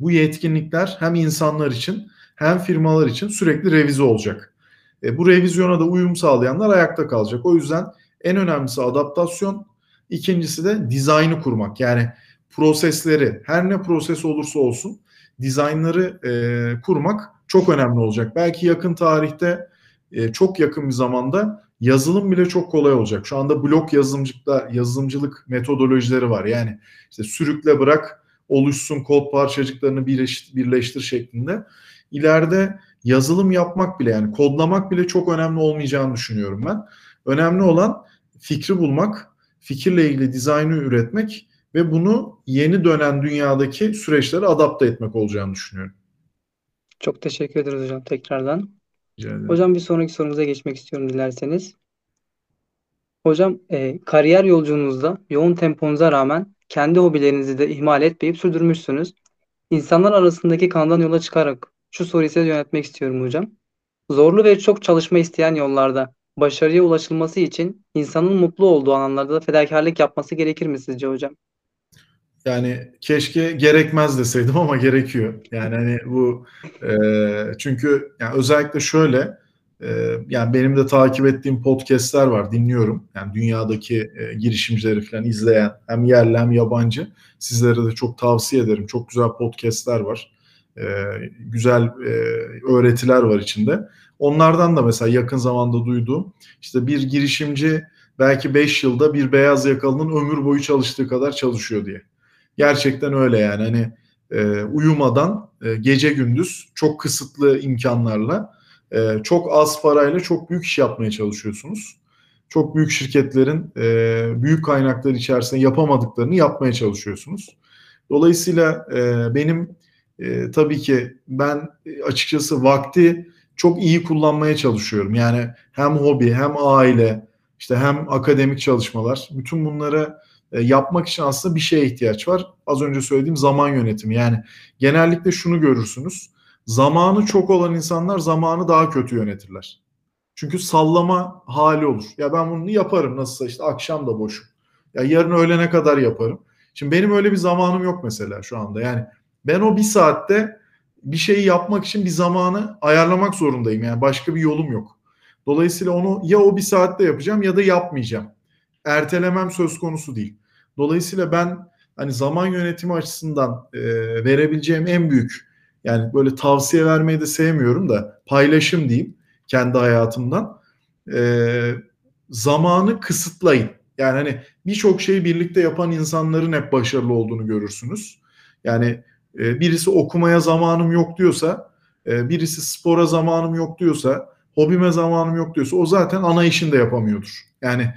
bu yetkinlikler hem insanlar için hem firmalar için sürekli revize olacak. E, bu revizyona da uyum sağlayanlar ayakta kalacak. O yüzden en önemlisi adaptasyon, ikincisi de dizaynı kurmak. Yani prosesleri her ne proses olursa olsun dizaynları e, kurmak çok önemli olacak. Belki yakın tarihte e, çok yakın bir zamanda yazılım bile çok kolay olacak. Şu anda blok yazılımcılıkta yazılımcılık metodolojileri var. Yani işte sürükle bırak oluşsun kod parçacıklarını birleştir, şeklinde. İleride yazılım yapmak bile yani kodlamak bile çok önemli olmayacağını düşünüyorum ben. Önemli olan fikri bulmak, fikirle ilgili dizaynı üretmek ve bunu yeni dönen dünyadaki süreçlere adapte etmek olacağını düşünüyorum. Çok teşekkür ederiz hocam tekrardan. Hocam bir sonraki sorumuza geçmek istiyorum dilerseniz. Hocam e, kariyer yolculuğunuzda yoğun temponuza rağmen kendi hobilerinizi de ihmal etmeyip sürdürmüşsünüz. İnsanlar arasındaki kandan yola çıkarak şu soruyu size yönetmek istiyorum hocam. Zorlu ve çok çalışma isteyen yollarda başarıya ulaşılması için insanın mutlu olduğu alanlarda da fedakarlık yapması gerekir mi sizce hocam? Yani keşke gerekmez deseydim ama gerekiyor. Yani hani bu e, çünkü yani özellikle şöyle e, yani benim de takip ettiğim podcastler var dinliyorum. Yani dünyadaki e, girişimcileri falan izleyen hem yerli hem yabancı. Sizlere de çok tavsiye ederim. Çok güzel podcastler var. E, güzel e, öğretiler var içinde. Onlardan da mesela yakın zamanda duyduğum işte bir girişimci belki 5 yılda bir beyaz yakalının ömür boyu çalıştığı kadar çalışıyor diye. Gerçekten öyle yani hani e, uyumadan e, gece gündüz çok kısıtlı imkanlarla e, çok az parayla çok büyük iş yapmaya çalışıyorsunuz. Çok büyük şirketlerin e, büyük kaynaklar içerisinde yapamadıklarını yapmaya çalışıyorsunuz. Dolayısıyla e, benim e, tabii ki ben açıkçası vakti çok iyi kullanmaya çalışıyorum. Yani hem hobi hem aile işte hem akademik çalışmalar bütün bunları e, yapmak için aslında bir şeye ihtiyaç var. Az önce söylediğim zaman yönetimi. Yani genellikle şunu görürsünüz. Zamanı çok olan insanlar zamanı daha kötü yönetirler. Çünkü sallama hali olur. Ya ben bunu yaparım nasılsa işte akşam da boşum. Ya yarın öğlene kadar yaparım. Şimdi benim öyle bir zamanım yok mesela şu anda. Yani ben o bir saatte bir şeyi yapmak için bir zamanı ayarlamak zorundayım. Yani başka bir yolum yok. Dolayısıyla onu ya o bir saatte yapacağım ya da yapmayacağım. Ertelemem söz konusu değil. Dolayısıyla ben hani zaman yönetimi açısından e, verebileceğim en büyük yani böyle tavsiye vermeyi de sevmiyorum da paylaşım diyeyim kendi hayatımdan. E, zamanı kısıtlayın. Yani hani birçok şeyi birlikte yapan insanların hep başarılı olduğunu görürsünüz. Yani e, birisi okumaya zamanım yok diyorsa, e, birisi spora zamanım yok diyorsa, hobime zamanım yok diyorsa o zaten ana işini de yapamıyordur. Yani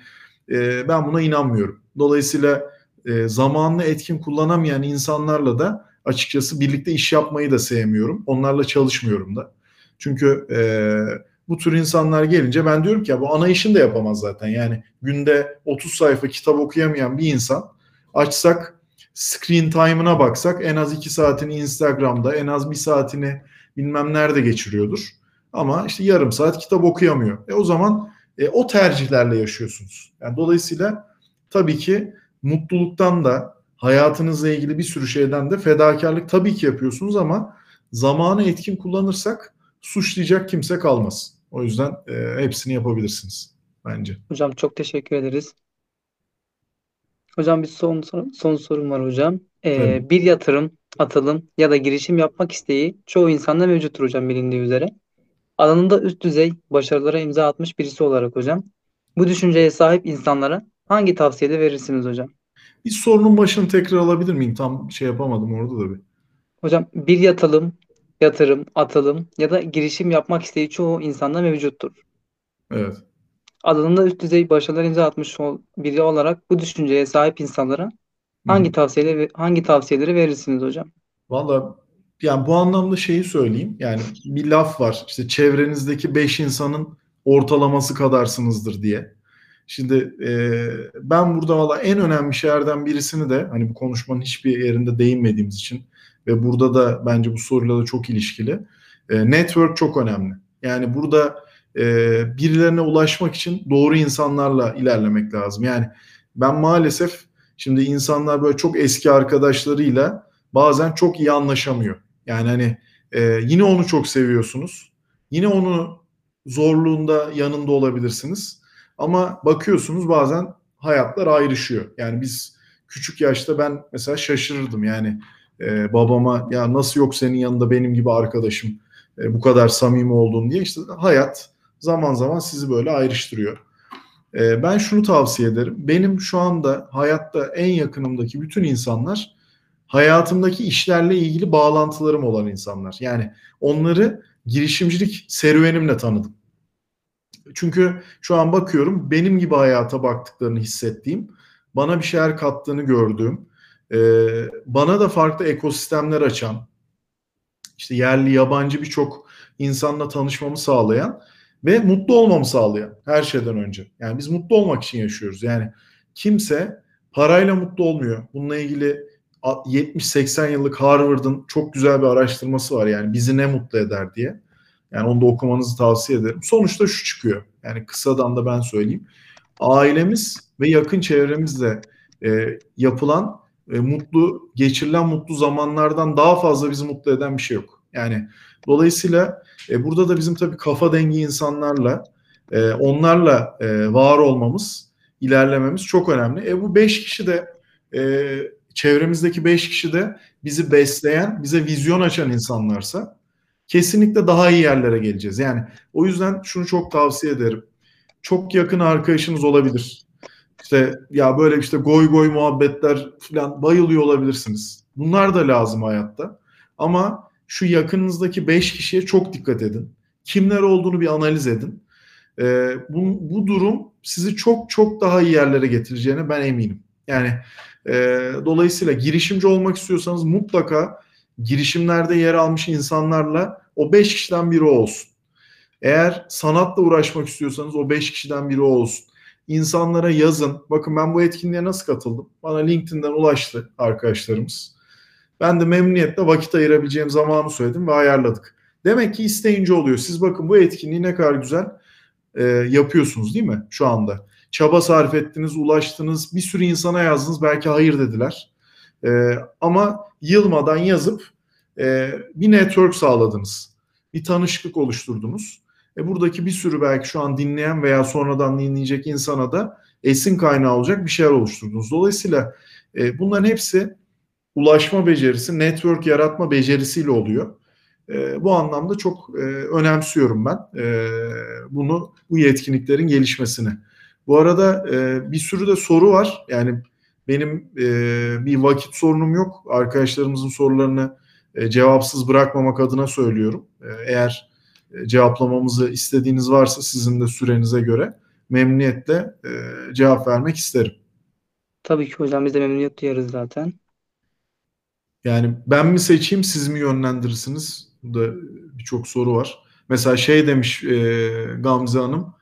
e, ben buna inanmıyorum. Dolayısıyla e, zamanını etkin kullanamayan insanlarla da açıkçası birlikte iş yapmayı da sevmiyorum. Onlarla çalışmıyorum da. Çünkü e, bu tür insanlar gelince ben diyorum ki ya bu ana işini de yapamaz zaten. Yani günde 30 sayfa kitap okuyamayan bir insan açsak screen time'ına baksak en az 2 saatini Instagram'da en az 1 saatini bilmem nerede geçiriyordur. Ama işte yarım saat kitap okuyamıyor. E o zaman e, o tercihlerle yaşıyorsunuz. Yani dolayısıyla tabii ki mutluluktan da hayatınızla ilgili bir sürü şeyden de fedakarlık tabii ki yapıyorsunuz ama zamanı etkin kullanırsak suçlayacak kimse kalmaz. O yüzden e, hepsini yapabilirsiniz bence. Hocam çok teşekkür ederiz. Hocam bir son son sorum var hocam. Ee, bir yatırım, atılım ya da girişim yapmak isteği çoğu insanda mevcuttur hocam bilindiği üzere. Alanında üst düzey başarılara imza atmış birisi olarak hocam. Bu düşünceye sahip insanlara hangi tavsiyede verirsiniz hocam? Bir sorunun başını tekrar alabilir miyim? Tam şey yapamadım orada da bir. Hocam bir yatılım, yatırım, atılım ya da girişim yapmak isteği çoğu insanda mevcuttur. Evet. Alanında üst düzey başarılar imza atmış biri olarak bu düşünceye sahip insanlara hangi tavsiyeleri hangi tavsiyeleri verirsiniz hocam? Valla yani bu anlamda şeyi söyleyeyim. Yani bir laf var. İşte çevrenizdeki beş insanın ortalaması kadarsınızdır diye. Şimdi e, ben burada valla en önemli şeylerden birisini de hani bu konuşmanın hiçbir yerinde değinmediğimiz için ve burada da bence bu soruyla da çok ilişkili. E, network çok önemli. Yani burada e, birilerine ulaşmak için doğru insanlarla ilerlemek lazım. Yani ben maalesef şimdi insanlar böyle çok eski arkadaşlarıyla bazen çok iyi anlaşamıyor. Yani hani e, yine onu çok seviyorsunuz. Yine onu zorluğunda yanında olabilirsiniz. Ama bakıyorsunuz bazen hayatlar ayrışıyor. Yani biz küçük yaşta ben mesela şaşırırdım yani e, babama ya nasıl yok senin yanında benim gibi arkadaşım e, bu kadar samimi oldun diye işte hayat zaman zaman sizi böyle ayrıştırıyor. E, ben şunu tavsiye ederim. Benim şu anda hayatta en yakınımdaki bütün insanlar hayatımdaki işlerle ilgili bağlantılarım olan insanlar. Yani onları girişimcilik serüvenimle tanıdım. Çünkü şu an bakıyorum benim gibi hayata baktıklarını hissettiğim, bana bir şeyler kattığını gördüğüm, e, bana da farklı ekosistemler açan, işte yerli yabancı birçok insanla tanışmamı sağlayan ve mutlu olmamı sağlayan her şeyden önce. Yani biz mutlu olmak için yaşıyoruz. Yani kimse parayla mutlu olmuyor. Bununla ilgili 70-80 yıllık Harvard'ın çok güzel bir araştırması var yani bizi ne mutlu eder diye. Yani onu da okumanızı tavsiye ederim. Sonuçta şu çıkıyor. Yani kısadan da ben söyleyeyim. Ailemiz ve yakın çevremizle e, yapılan e, mutlu, geçirilen mutlu zamanlardan daha fazla bizi mutlu eden bir şey yok. Yani dolayısıyla e, burada da bizim tabii kafa dengi insanlarla, e, onlarla e, var olmamız, ilerlememiz çok önemli. E bu beş kişi de e, çevremizdeki beş kişi de bizi besleyen, bize vizyon açan insanlarsa kesinlikle daha iyi yerlere geleceğiz. Yani o yüzden şunu çok tavsiye ederim. Çok yakın arkadaşınız olabilir. İşte ya böyle işte goy goy muhabbetler falan bayılıyor olabilirsiniz. Bunlar da lazım hayatta. Ama şu yakınınızdaki beş kişiye çok dikkat edin. Kimler olduğunu bir analiz edin. Ee, bu, bu durum sizi çok çok daha iyi yerlere getireceğine ben eminim. Yani e, dolayısıyla girişimci olmak istiyorsanız mutlaka girişimlerde yer almış insanlarla o beş kişiden biri olsun. Eğer sanatla uğraşmak istiyorsanız o beş kişiden biri olsun. İnsanlara yazın. Bakın ben bu etkinliğe nasıl katıldım? Bana LinkedIn'den ulaştı arkadaşlarımız. Ben de memnuniyetle vakit ayırabileceğim zamanı söyledim ve ayarladık. Demek ki isteyince oluyor. Siz bakın bu etkinliği ne kadar güzel e, yapıyorsunuz değil mi şu anda? Çaba sarf ettiniz, ulaştınız, bir sürü insana yazdınız belki hayır dediler. E, ama yılmadan yazıp e, bir network sağladınız. Bir tanışıklık oluşturdunuz. E, buradaki bir sürü belki şu an dinleyen veya sonradan dinleyecek insana da esin kaynağı olacak bir şeyler oluşturdunuz. Dolayısıyla e, bunların hepsi ulaşma becerisi, network yaratma becerisiyle oluyor. E, bu anlamda çok e, önemsiyorum ben e, bunu bu yetkinliklerin gelişmesini. Bu arada e, bir sürü de soru var. Yani benim e, bir vakit sorunum yok. Arkadaşlarımızın sorularını e, cevapsız bırakmamak adına söylüyorum. E, eğer e, cevaplamamızı istediğiniz varsa sizin de sürenize göre memnuniyetle e, cevap vermek isterim. Tabii ki hocam biz de memnuniyet duyarız zaten. Yani ben mi seçeyim siz mi yönlendirirsiniz? Burada birçok soru var. Mesela şey demiş e, Gamze Hanım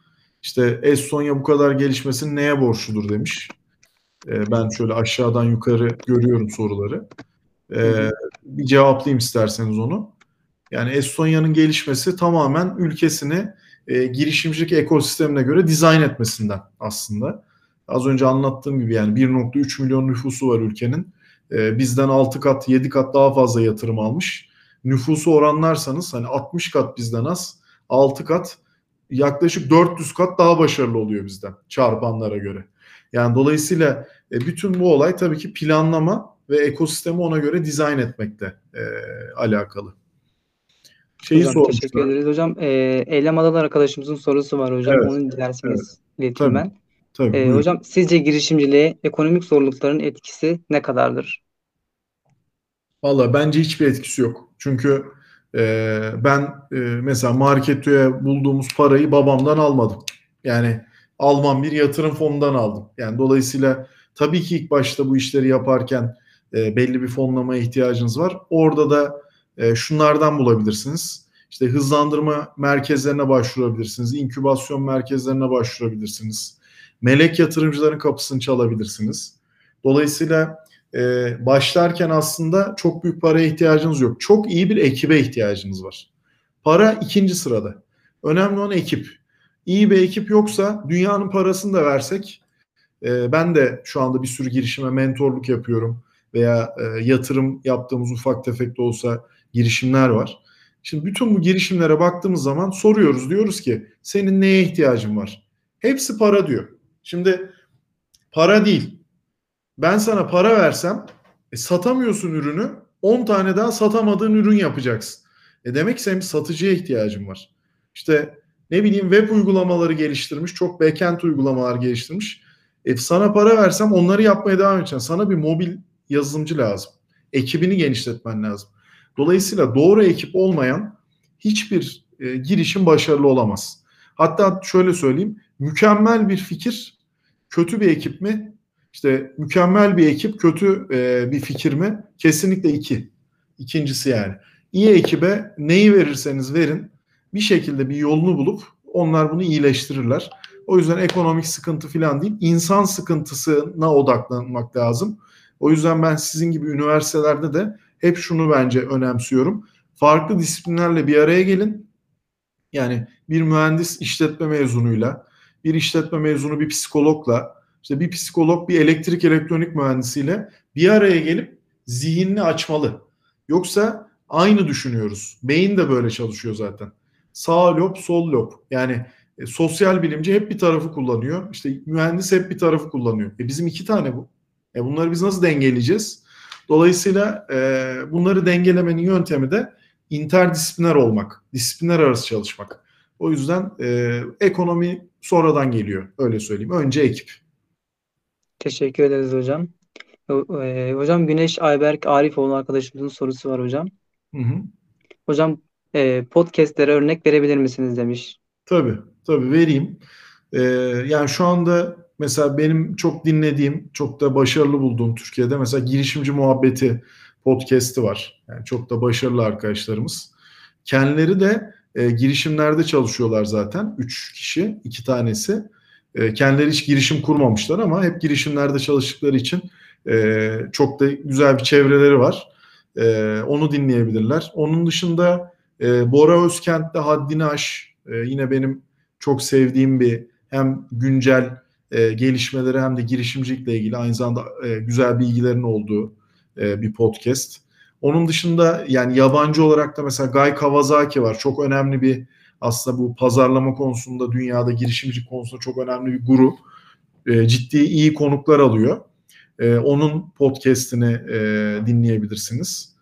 işte Estonya bu kadar gelişmesinin neye borçludur demiş. E, ben şöyle aşağıdan yukarı görüyorum soruları. E, bir cevaplayayım isterseniz onu. Yani Estonya'nın gelişmesi tamamen ülkesini e, girişimcilik ekosistemine göre dizayn etmesinden aslında. Az önce anlattığım gibi yani 1.3 milyon nüfusu var ülkenin. E, bizden 6 kat 7 kat daha fazla yatırım almış. Nüfusu oranlarsanız hani 60 kat bizden az 6 kat yaklaşık 400 kat daha başarılı oluyor bizden çarpanlara göre. Yani dolayısıyla e, bütün bu olay tabii ki planlama ve ekosistemi ona göre dizayn etmekte e, alakalı. Şeyi hocam, teşekkür ederiz hocam. E, Eylem Adalar arkadaşımızın sorusu var hocam. Evet, Onu dilerseniz evet. ileteyim ben. Tabii, e, hocam sizce girişimciliğe ekonomik zorlukların etkisi ne kadardır? Valla bence hiçbir etkisi yok. Çünkü e, ben e, mesela Marketo'ya bulduğumuz parayı babamdan almadım. Yani Alman bir yatırım fonundan aldım. Yani dolayısıyla tabii ki ilk başta bu işleri yaparken e, belli bir fonlamaya ihtiyacınız var. Orada da e, şunlardan bulabilirsiniz. İşte hızlandırma merkezlerine başvurabilirsiniz, inkübasyon merkezlerine başvurabilirsiniz. Melek yatırımcıların kapısını çalabilirsiniz. Dolayısıyla e, başlarken aslında çok büyük paraya ihtiyacınız yok. Çok iyi bir ekibe ihtiyacınız var. Para ikinci sırada. Önemli olan ekip. İyi bir ekip yoksa dünyanın parasını da versek e, ben de şu anda bir sürü girişime mentorluk yapıyorum veya e, yatırım yaptığımız ufak tefek de olsa girişimler var. Şimdi bütün bu girişimlere baktığımız zaman soruyoruz. Diyoruz ki senin neye ihtiyacın var? Hepsi para diyor. Şimdi para değil. Ben sana para versem e, satamıyorsun ürünü 10 tane daha satamadığın ürün yapacaksın. E demek ki senin satıcıya ihtiyacın var. İşte ne bileyim web uygulamaları geliştirmiş, çok backend uygulamalar geliştirmiş. E sana para versem onları yapmaya devam edeceksin. Sana bir mobil yazılımcı lazım. Ekibini genişletmen lazım. Dolayısıyla doğru ekip olmayan hiçbir e, girişim başarılı olamaz. Hatta şöyle söyleyeyim, mükemmel bir fikir kötü bir ekip mi? İşte mükemmel bir ekip kötü e, bir fikir mi? Kesinlikle iki. İkincisi yani. İyi ekibe neyi verirseniz verin bir şekilde bir yolunu bulup onlar bunu iyileştirirler. O yüzden ekonomik sıkıntı falan değil, insan sıkıntısına odaklanmak lazım. O yüzden ben sizin gibi üniversitelerde de hep şunu bence önemsiyorum. Farklı disiplinlerle bir araya gelin. Yani bir mühendis işletme mezunuyla, bir işletme mezunu bir psikologla, işte bir psikolog bir elektrik elektronik mühendisiyle bir araya gelip zihinini açmalı. Yoksa aynı düşünüyoruz. Beyin de böyle çalışıyor zaten. Sağ lob, sol lob. Yani e, sosyal bilimci hep bir tarafı kullanıyor. İşte mühendis hep bir tarafı kullanıyor. E bizim iki tane bu. E bunları biz nasıl dengeleyeceğiz? Dolayısıyla e, bunları dengelemenin yöntemi de interdisipliner olmak, disiplinler arası çalışmak. O yüzden e, ekonomi sonradan geliyor. Öyle söyleyeyim. Önce ekip. Teşekkür ederiz hocam. E, hocam Güneş Ayberk Arifoğlu arkadaşımızın sorusu var hocam. Hı hı. Hocam e, podcastlere örnek verebilir misiniz demiş. Tabii, tabii vereyim. Ee, yani şu anda mesela benim çok dinlediğim, çok da başarılı bulduğum Türkiye'de mesela girişimci muhabbeti podcast'i var. Yani çok da başarılı arkadaşlarımız. Kendileri de e, girişimlerde çalışıyorlar zaten. Üç kişi, iki tanesi. E, kendileri hiç girişim kurmamışlar ama hep girişimlerde çalıştıkları için e, çok da güzel bir çevreleri var. E, onu dinleyebilirler. Onun dışında e, Bora Özkent'te Haddini Aş e, yine benim çok sevdiğim bir hem güncel e, gelişmeleri hem de girişimcilikle ilgili aynı zamanda e, güzel bilgilerin olduğu e, bir podcast. Onun dışında yani yabancı olarak da mesela Guy Kawasaki var. Çok önemli bir aslında bu pazarlama konusunda dünyada girişimcilik konusunda çok önemli bir guru. E, ciddi iyi konuklar alıyor. E, onun podcast'ini e, dinleyebilirsiniz.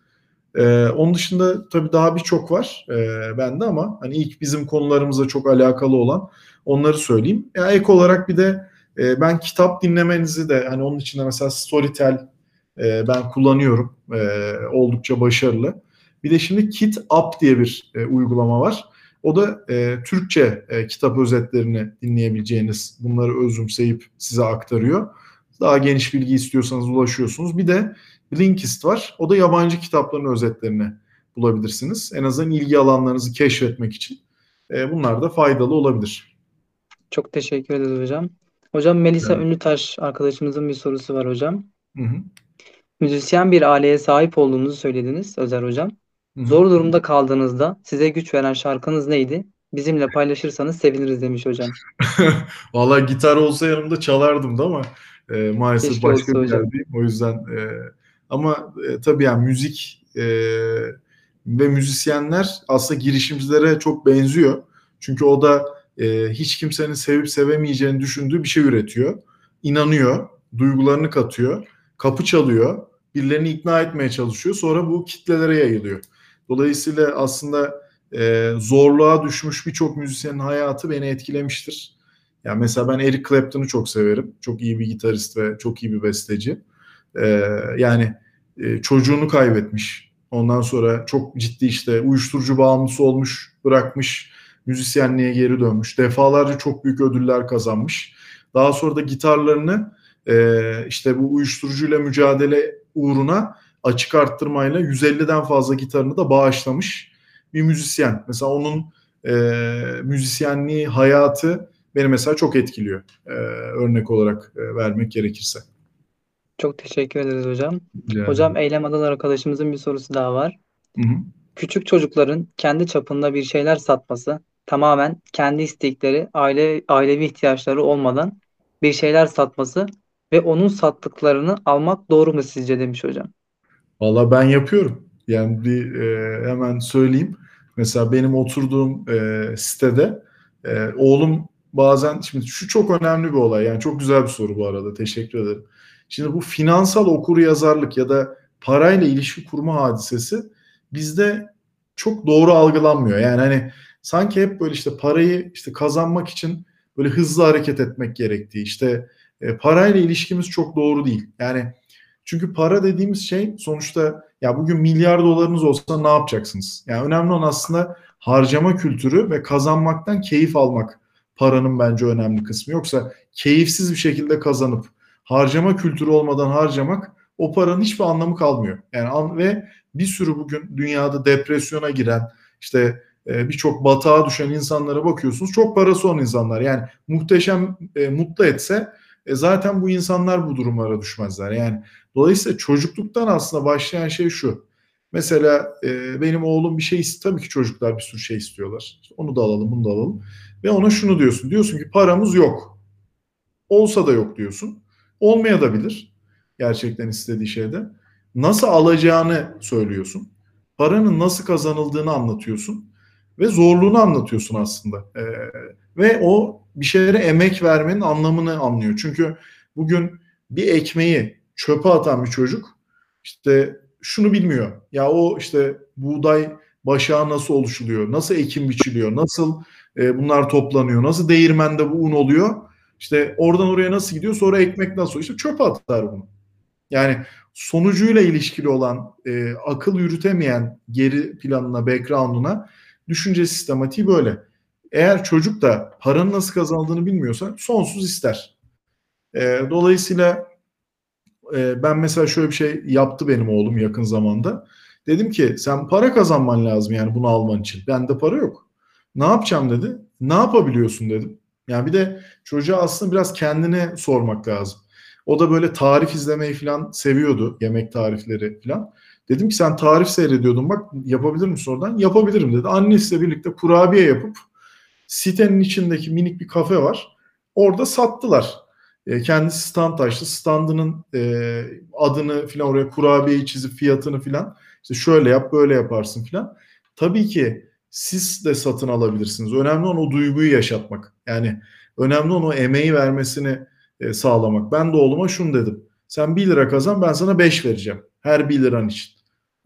Ee, onun dışında tabii daha birçok var e, bende ama hani ilk bizim konularımızla çok alakalı olan onları söyleyeyim. Ya ek olarak bir de e, ben kitap dinlemenizi de hani onun içinde mesela Storytel e, ben kullanıyorum. E, oldukça başarılı. Bir de şimdi Kit Up diye bir e, uygulama var. O da e, Türkçe e, kitap özetlerini dinleyebileceğiniz, bunları özümseyip size aktarıyor. Daha geniş bilgi istiyorsanız ulaşıyorsunuz. Bir de Blinkist var. O da yabancı kitapların özetlerini bulabilirsiniz. En azından ilgi alanlarınızı keşfetmek için. E, bunlar da faydalı olabilir. Çok teşekkür ederiz hocam. Hocam Melisa evet. Ünlütaş arkadaşımızın bir sorusu var hocam. Hı hı. Müzisyen bir aileye sahip olduğunuzu söylediniz Özer hocam. Zor durumda kaldığınızda size güç veren şarkınız neydi? Bizimle paylaşırsanız seviniriz demiş hocam. [laughs] Valla gitar olsa yanımda çalardım da ama e, maalesef Keşke başka bir yerdeyim. O yüzden e, ama e, tabii yani müzik e, ve müzisyenler aslında girişimcilere çok benziyor. Çünkü o da e, hiç kimsenin sevip sevemeyeceğini düşündüğü bir şey üretiyor. İnanıyor, duygularını katıyor, kapı çalıyor, birilerini ikna etmeye çalışıyor. Sonra bu kitlelere yayılıyor. Dolayısıyla aslında e, zorluğa düşmüş birçok müzisyenin hayatı beni etkilemiştir. Yani mesela ben Eric Clapton'u çok severim. Çok iyi bir gitarist ve çok iyi bir besteci. E, yani e, çocuğunu kaybetmiş. Ondan sonra çok ciddi işte uyuşturucu bağımlısı olmuş, bırakmış, müzisyenliğe geri dönmüş. Defalarca çok büyük ödüller kazanmış. Daha sonra da gitarlarını e, işte bu uyuşturucuyla mücadele uğruna açık arttırmayla 150'den fazla gitarını da bağışlamış bir müzisyen. Mesela onun e, müzisyenliği, hayatı beni mesela çok etkiliyor. E, örnek olarak e, vermek gerekirse. Çok teşekkür ederiz hocam. Yani. Hocam Eylem Adalar arkadaşımızın bir sorusu daha var. Hı hı. Küçük çocukların kendi çapında bir şeyler satması tamamen kendi istekleri, aile ailevi ihtiyaçları olmadan bir şeyler satması ve onun sattıklarını almak doğru mu sizce demiş hocam. Valla ben yapıyorum. Yani bir e, hemen söyleyeyim. Mesela benim oturduğum e, sitede e, oğlum bazen şimdi şu çok önemli bir olay yani çok güzel bir soru bu arada teşekkür ederim. Şimdi bu finansal okur yazarlık ya da parayla ilişki kurma hadisesi bizde çok doğru algılanmıyor. Yani hani sanki hep böyle işte parayı işte kazanmak için böyle hızlı hareket etmek gerektiği işte e, parayla ilişkimiz çok doğru değil. Yani çünkü para dediğimiz şey sonuçta ya bugün milyar dolarınız olsa ne yapacaksınız? Yani önemli olan aslında harcama kültürü ve kazanmaktan keyif almak paranın bence önemli kısmı. Yoksa keyifsiz bir şekilde kazanıp harcama kültürü olmadan harcamak o paranın hiçbir anlamı kalmıyor. Yani ve bir sürü bugün dünyada depresyona giren işte e, birçok batağa düşen insanlara bakıyorsunuz. Çok parası olan insanlar. Yani muhteşem e, mutlu etse e, zaten bu insanlar bu durumlara düşmezler. Yani dolayısıyla çocukluktan aslında başlayan şey şu. Mesela e, benim oğlum bir şey istiyor. Tabii ki çocuklar bir sürü şey istiyorlar. İşte onu da alalım, bunu da alalım. Ve ona şunu diyorsun. Diyorsun ki paramız yok. Olsa da yok diyorsun. Olmaya da bilir. Gerçekten istediği şeyde. Nasıl alacağını söylüyorsun. Paranın nasıl kazanıldığını anlatıyorsun. Ve zorluğunu anlatıyorsun aslında. Ee, ve o bir şeylere emek vermenin anlamını anlıyor. Çünkü bugün bir ekmeği çöpe atan bir çocuk işte şunu bilmiyor. Ya o işte buğday başağı nasıl oluşuluyor? Nasıl ekim biçiliyor? Nasıl e, bunlar toplanıyor? Nasıl değirmende bu un oluyor? İşte oradan oraya nasıl gidiyor? Sonra ekmek nasıl oluyor? İşte çöpe atar bunu. Yani sonucuyla ilişkili olan e, akıl yürütemeyen geri planına, background'una düşünce sistematiği böyle. Eğer çocuk da paranın nasıl kazandığını bilmiyorsa sonsuz ister. E, dolayısıyla e, ben mesela şöyle bir şey yaptı benim oğlum yakın zamanda. Dedim ki sen para kazanman lazım yani bunu alman için. Bende para yok. Ne yapacağım dedi. Ne yapabiliyorsun dedim. Yani bir de çocuğa aslında biraz kendine sormak lazım. O da böyle tarif izlemeyi falan seviyordu. Yemek tarifleri falan. Dedim ki sen tarif seyrediyordun bak yapabilir misin oradan? Yapabilirim dedi. Annesiyle birlikte kurabiye yapıp sitenin içindeki minik bir kafe var. Orada sattılar. E, kendisi stand açtı. Standının e, adını filan oraya kurabiyeyi çizip fiyatını filan işte şöyle yap böyle yaparsın filan. Tabii ki siz de satın alabilirsiniz. Önemli olan o duyguyu yaşatmak. Yani önemli olan o emeği vermesini e, sağlamak. Ben de oğluma şunu dedim. Sen 1 lira kazan ben sana 5 vereceğim. Her 1 liran için.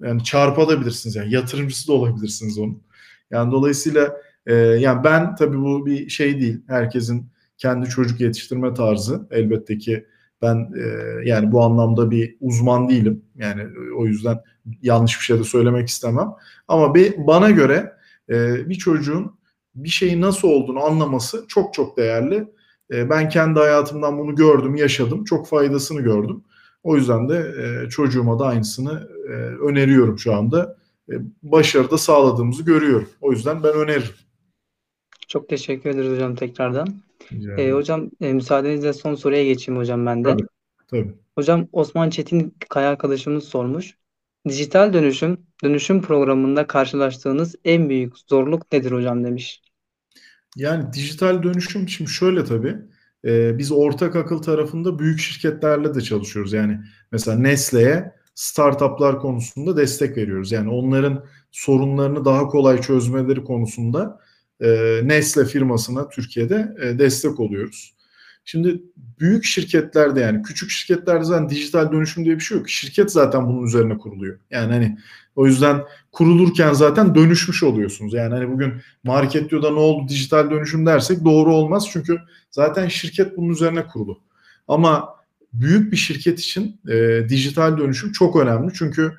Yani çarpabilirsiniz yani yatırımcısı da olabilirsiniz onun. Yani dolayısıyla e, yani ben tabii bu bir şey değil. Herkesin kendi çocuk yetiştirme tarzı. Elbette ki ben e, yani bu anlamda bir uzman değilim. Yani o yüzden yanlış bir şey de söylemek istemem. Ama bir, bana göre e, bir çocuğun bir şeyin nasıl olduğunu anlaması çok çok değerli. E, ben kendi hayatımdan bunu gördüm, yaşadım. Çok faydasını gördüm. O yüzden de e, çocuğuma da aynısını e, öneriyorum şu anda. E, başarıda sağladığımızı görüyorum. O yüzden ben öneririm. Çok teşekkür ederiz hocam tekrardan. E, hocam e, müsaadenizle son soruya geçeyim hocam ben de. Tabii, tabii. Hocam Osman Çetin Kaya arkadaşımız sormuş. Dijital dönüşüm, dönüşüm programında karşılaştığınız en büyük zorluk nedir hocam demiş. Yani dijital dönüşüm şimdi şöyle tabii. E, biz ortak akıl tarafında büyük şirketlerle de çalışıyoruz. Yani mesela Nestle'ye startuplar konusunda destek veriyoruz. Yani onların sorunlarını daha kolay çözmeleri konusunda e, Nestle firmasına Türkiye'de e, destek oluyoruz. Şimdi büyük şirketlerde yani küçük şirketlerde zaten dijital dönüşüm diye bir şey yok. Şirket zaten bunun üzerine kuruluyor. Yani hani o yüzden kurulurken zaten dönüşmüş oluyorsunuz. Yani hani bugün market diyor da ne oldu dijital dönüşüm dersek doğru olmaz. Çünkü zaten şirket bunun üzerine kurulu. Ama büyük bir şirket için e, dijital dönüşüm çok önemli. Çünkü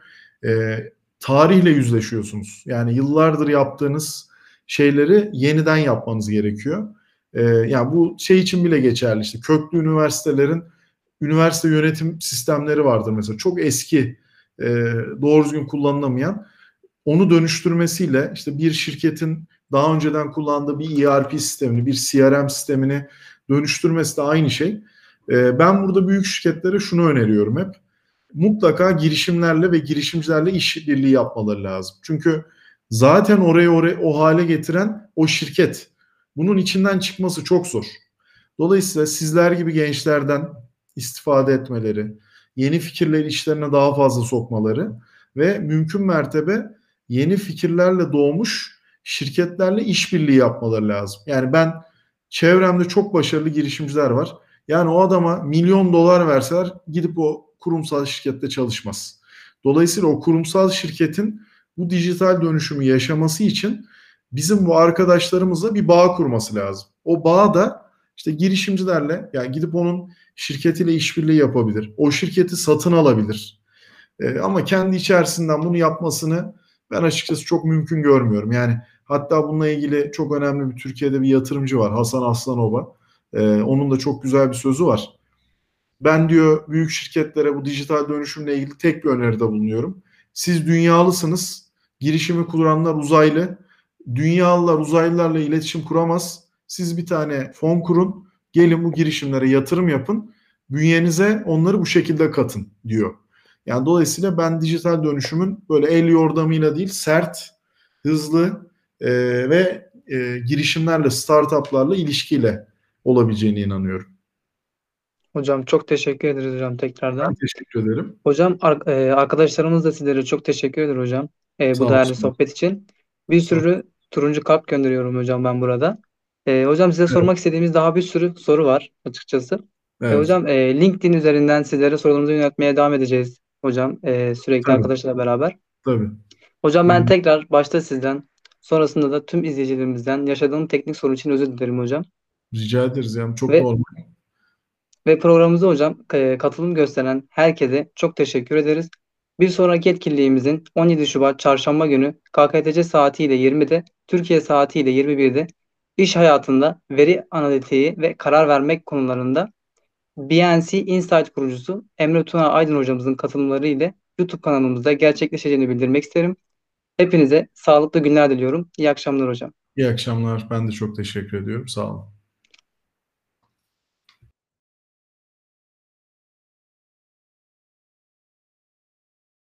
e, tarihle yüzleşiyorsunuz. Yani yıllardır yaptığınız şeyleri yeniden yapmanız gerekiyor. E, yani bu şey için bile geçerli işte köklü üniversitelerin üniversite yönetim sistemleri vardır mesela çok eski e, doğru düzgün kullanılamayan onu dönüştürmesiyle işte bir şirketin daha önceden kullandığı bir ERP sistemini, bir CRM sistemini dönüştürmesi de aynı şey. E, ben burada büyük şirketlere şunu öneriyorum hep. Mutlaka girişimlerle ve girişimcilerle işbirliği yapmaları lazım. Çünkü zaten orayı oraya o hale getiren o şirket. Bunun içinden çıkması çok zor. Dolayısıyla sizler gibi gençlerden istifade etmeleri, yeni fikirleri işlerine daha fazla sokmaları ve mümkün mertebe yeni fikirlerle doğmuş şirketlerle işbirliği yapmaları lazım. Yani ben çevremde çok başarılı girişimciler var. Yani o adama milyon dolar verseler gidip o kurumsal şirkette çalışmaz. Dolayısıyla o kurumsal şirketin bu dijital dönüşümü yaşaması için bizim bu arkadaşlarımızla bir bağ kurması lazım. O bağ da işte girişimcilerle yani gidip onun şirketiyle işbirliği yapabilir. O şirketi satın alabilir. E, ama kendi içerisinden bunu yapmasını ben açıkçası çok mümkün görmüyorum. Yani hatta bununla ilgili çok önemli bir Türkiye'de bir yatırımcı var Hasan Aslanova. E, onun da çok güzel bir sözü var. Ben diyor büyük şirketlere bu dijital dönüşümle ilgili tek bir öneride bulunuyorum. Siz dünyalısınız. Girişimi kuranlar uzaylı. Dünyalılar uzaylılarla iletişim kuramaz. Siz bir tane fon kurun. Gelin bu girişimlere yatırım yapın. Bünyenize onları bu şekilde katın diyor. Yani dolayısıyla ben dijital dönüşümün böyle el yordamıyla değil sert, hızlı e, ve e, girişimlerle, startuplarla ilişkiyle olabileceğine inanıyorum. Hocam çok teşekkür ederiz hocam tekrardan. Ben teşekkür ederim. Hocam e, arkadaşlarımız da sizlere çok teşekkür eder hocam e, Sağ bu değerli olsunlar. sohbet için. Bir sürü turuncu kalp gönderiyorum hocam ben burada. E, hocam size Evet. sormak istediğimiz daha bir sürü soru var açıkçası. E, Evet. hocam e, LinkedIn üzerinden sizlere sorularımızı yöneltmeye devam edeceğiz hocam e, sürekli Tabii. arkadaşlarla beraber. Tabii. Hocam ben Hı hı. tekrar başta sizden sonrasında da tüm izleyicilerimizden yaşadığım teknik sorun için özür dilerim hocam. Rica ederiz yani çok Ve- normal. Ve programımıza hocam e, katılım gösteren herkese çok teşekkür ederiz. Bir sonraki etkinliğimizin 17 Şubat Çarşamba günü KKTC saatiyle 20'de, Türkiye saatiyle 21'de iş hayatında veri analitiği ve karar vermek konularında BNC Insight kurucusu Emre Tuna Aydın hocamızın katılımları ile YouTube kanalımızda gerçekleşeceğini bildirmek isterim. Hepinize sağlıklı günler diliyorum. İyi akşamlar hocam. İyi akşamlar. Ben de çok teşekkür ediyorum. Sağ olun.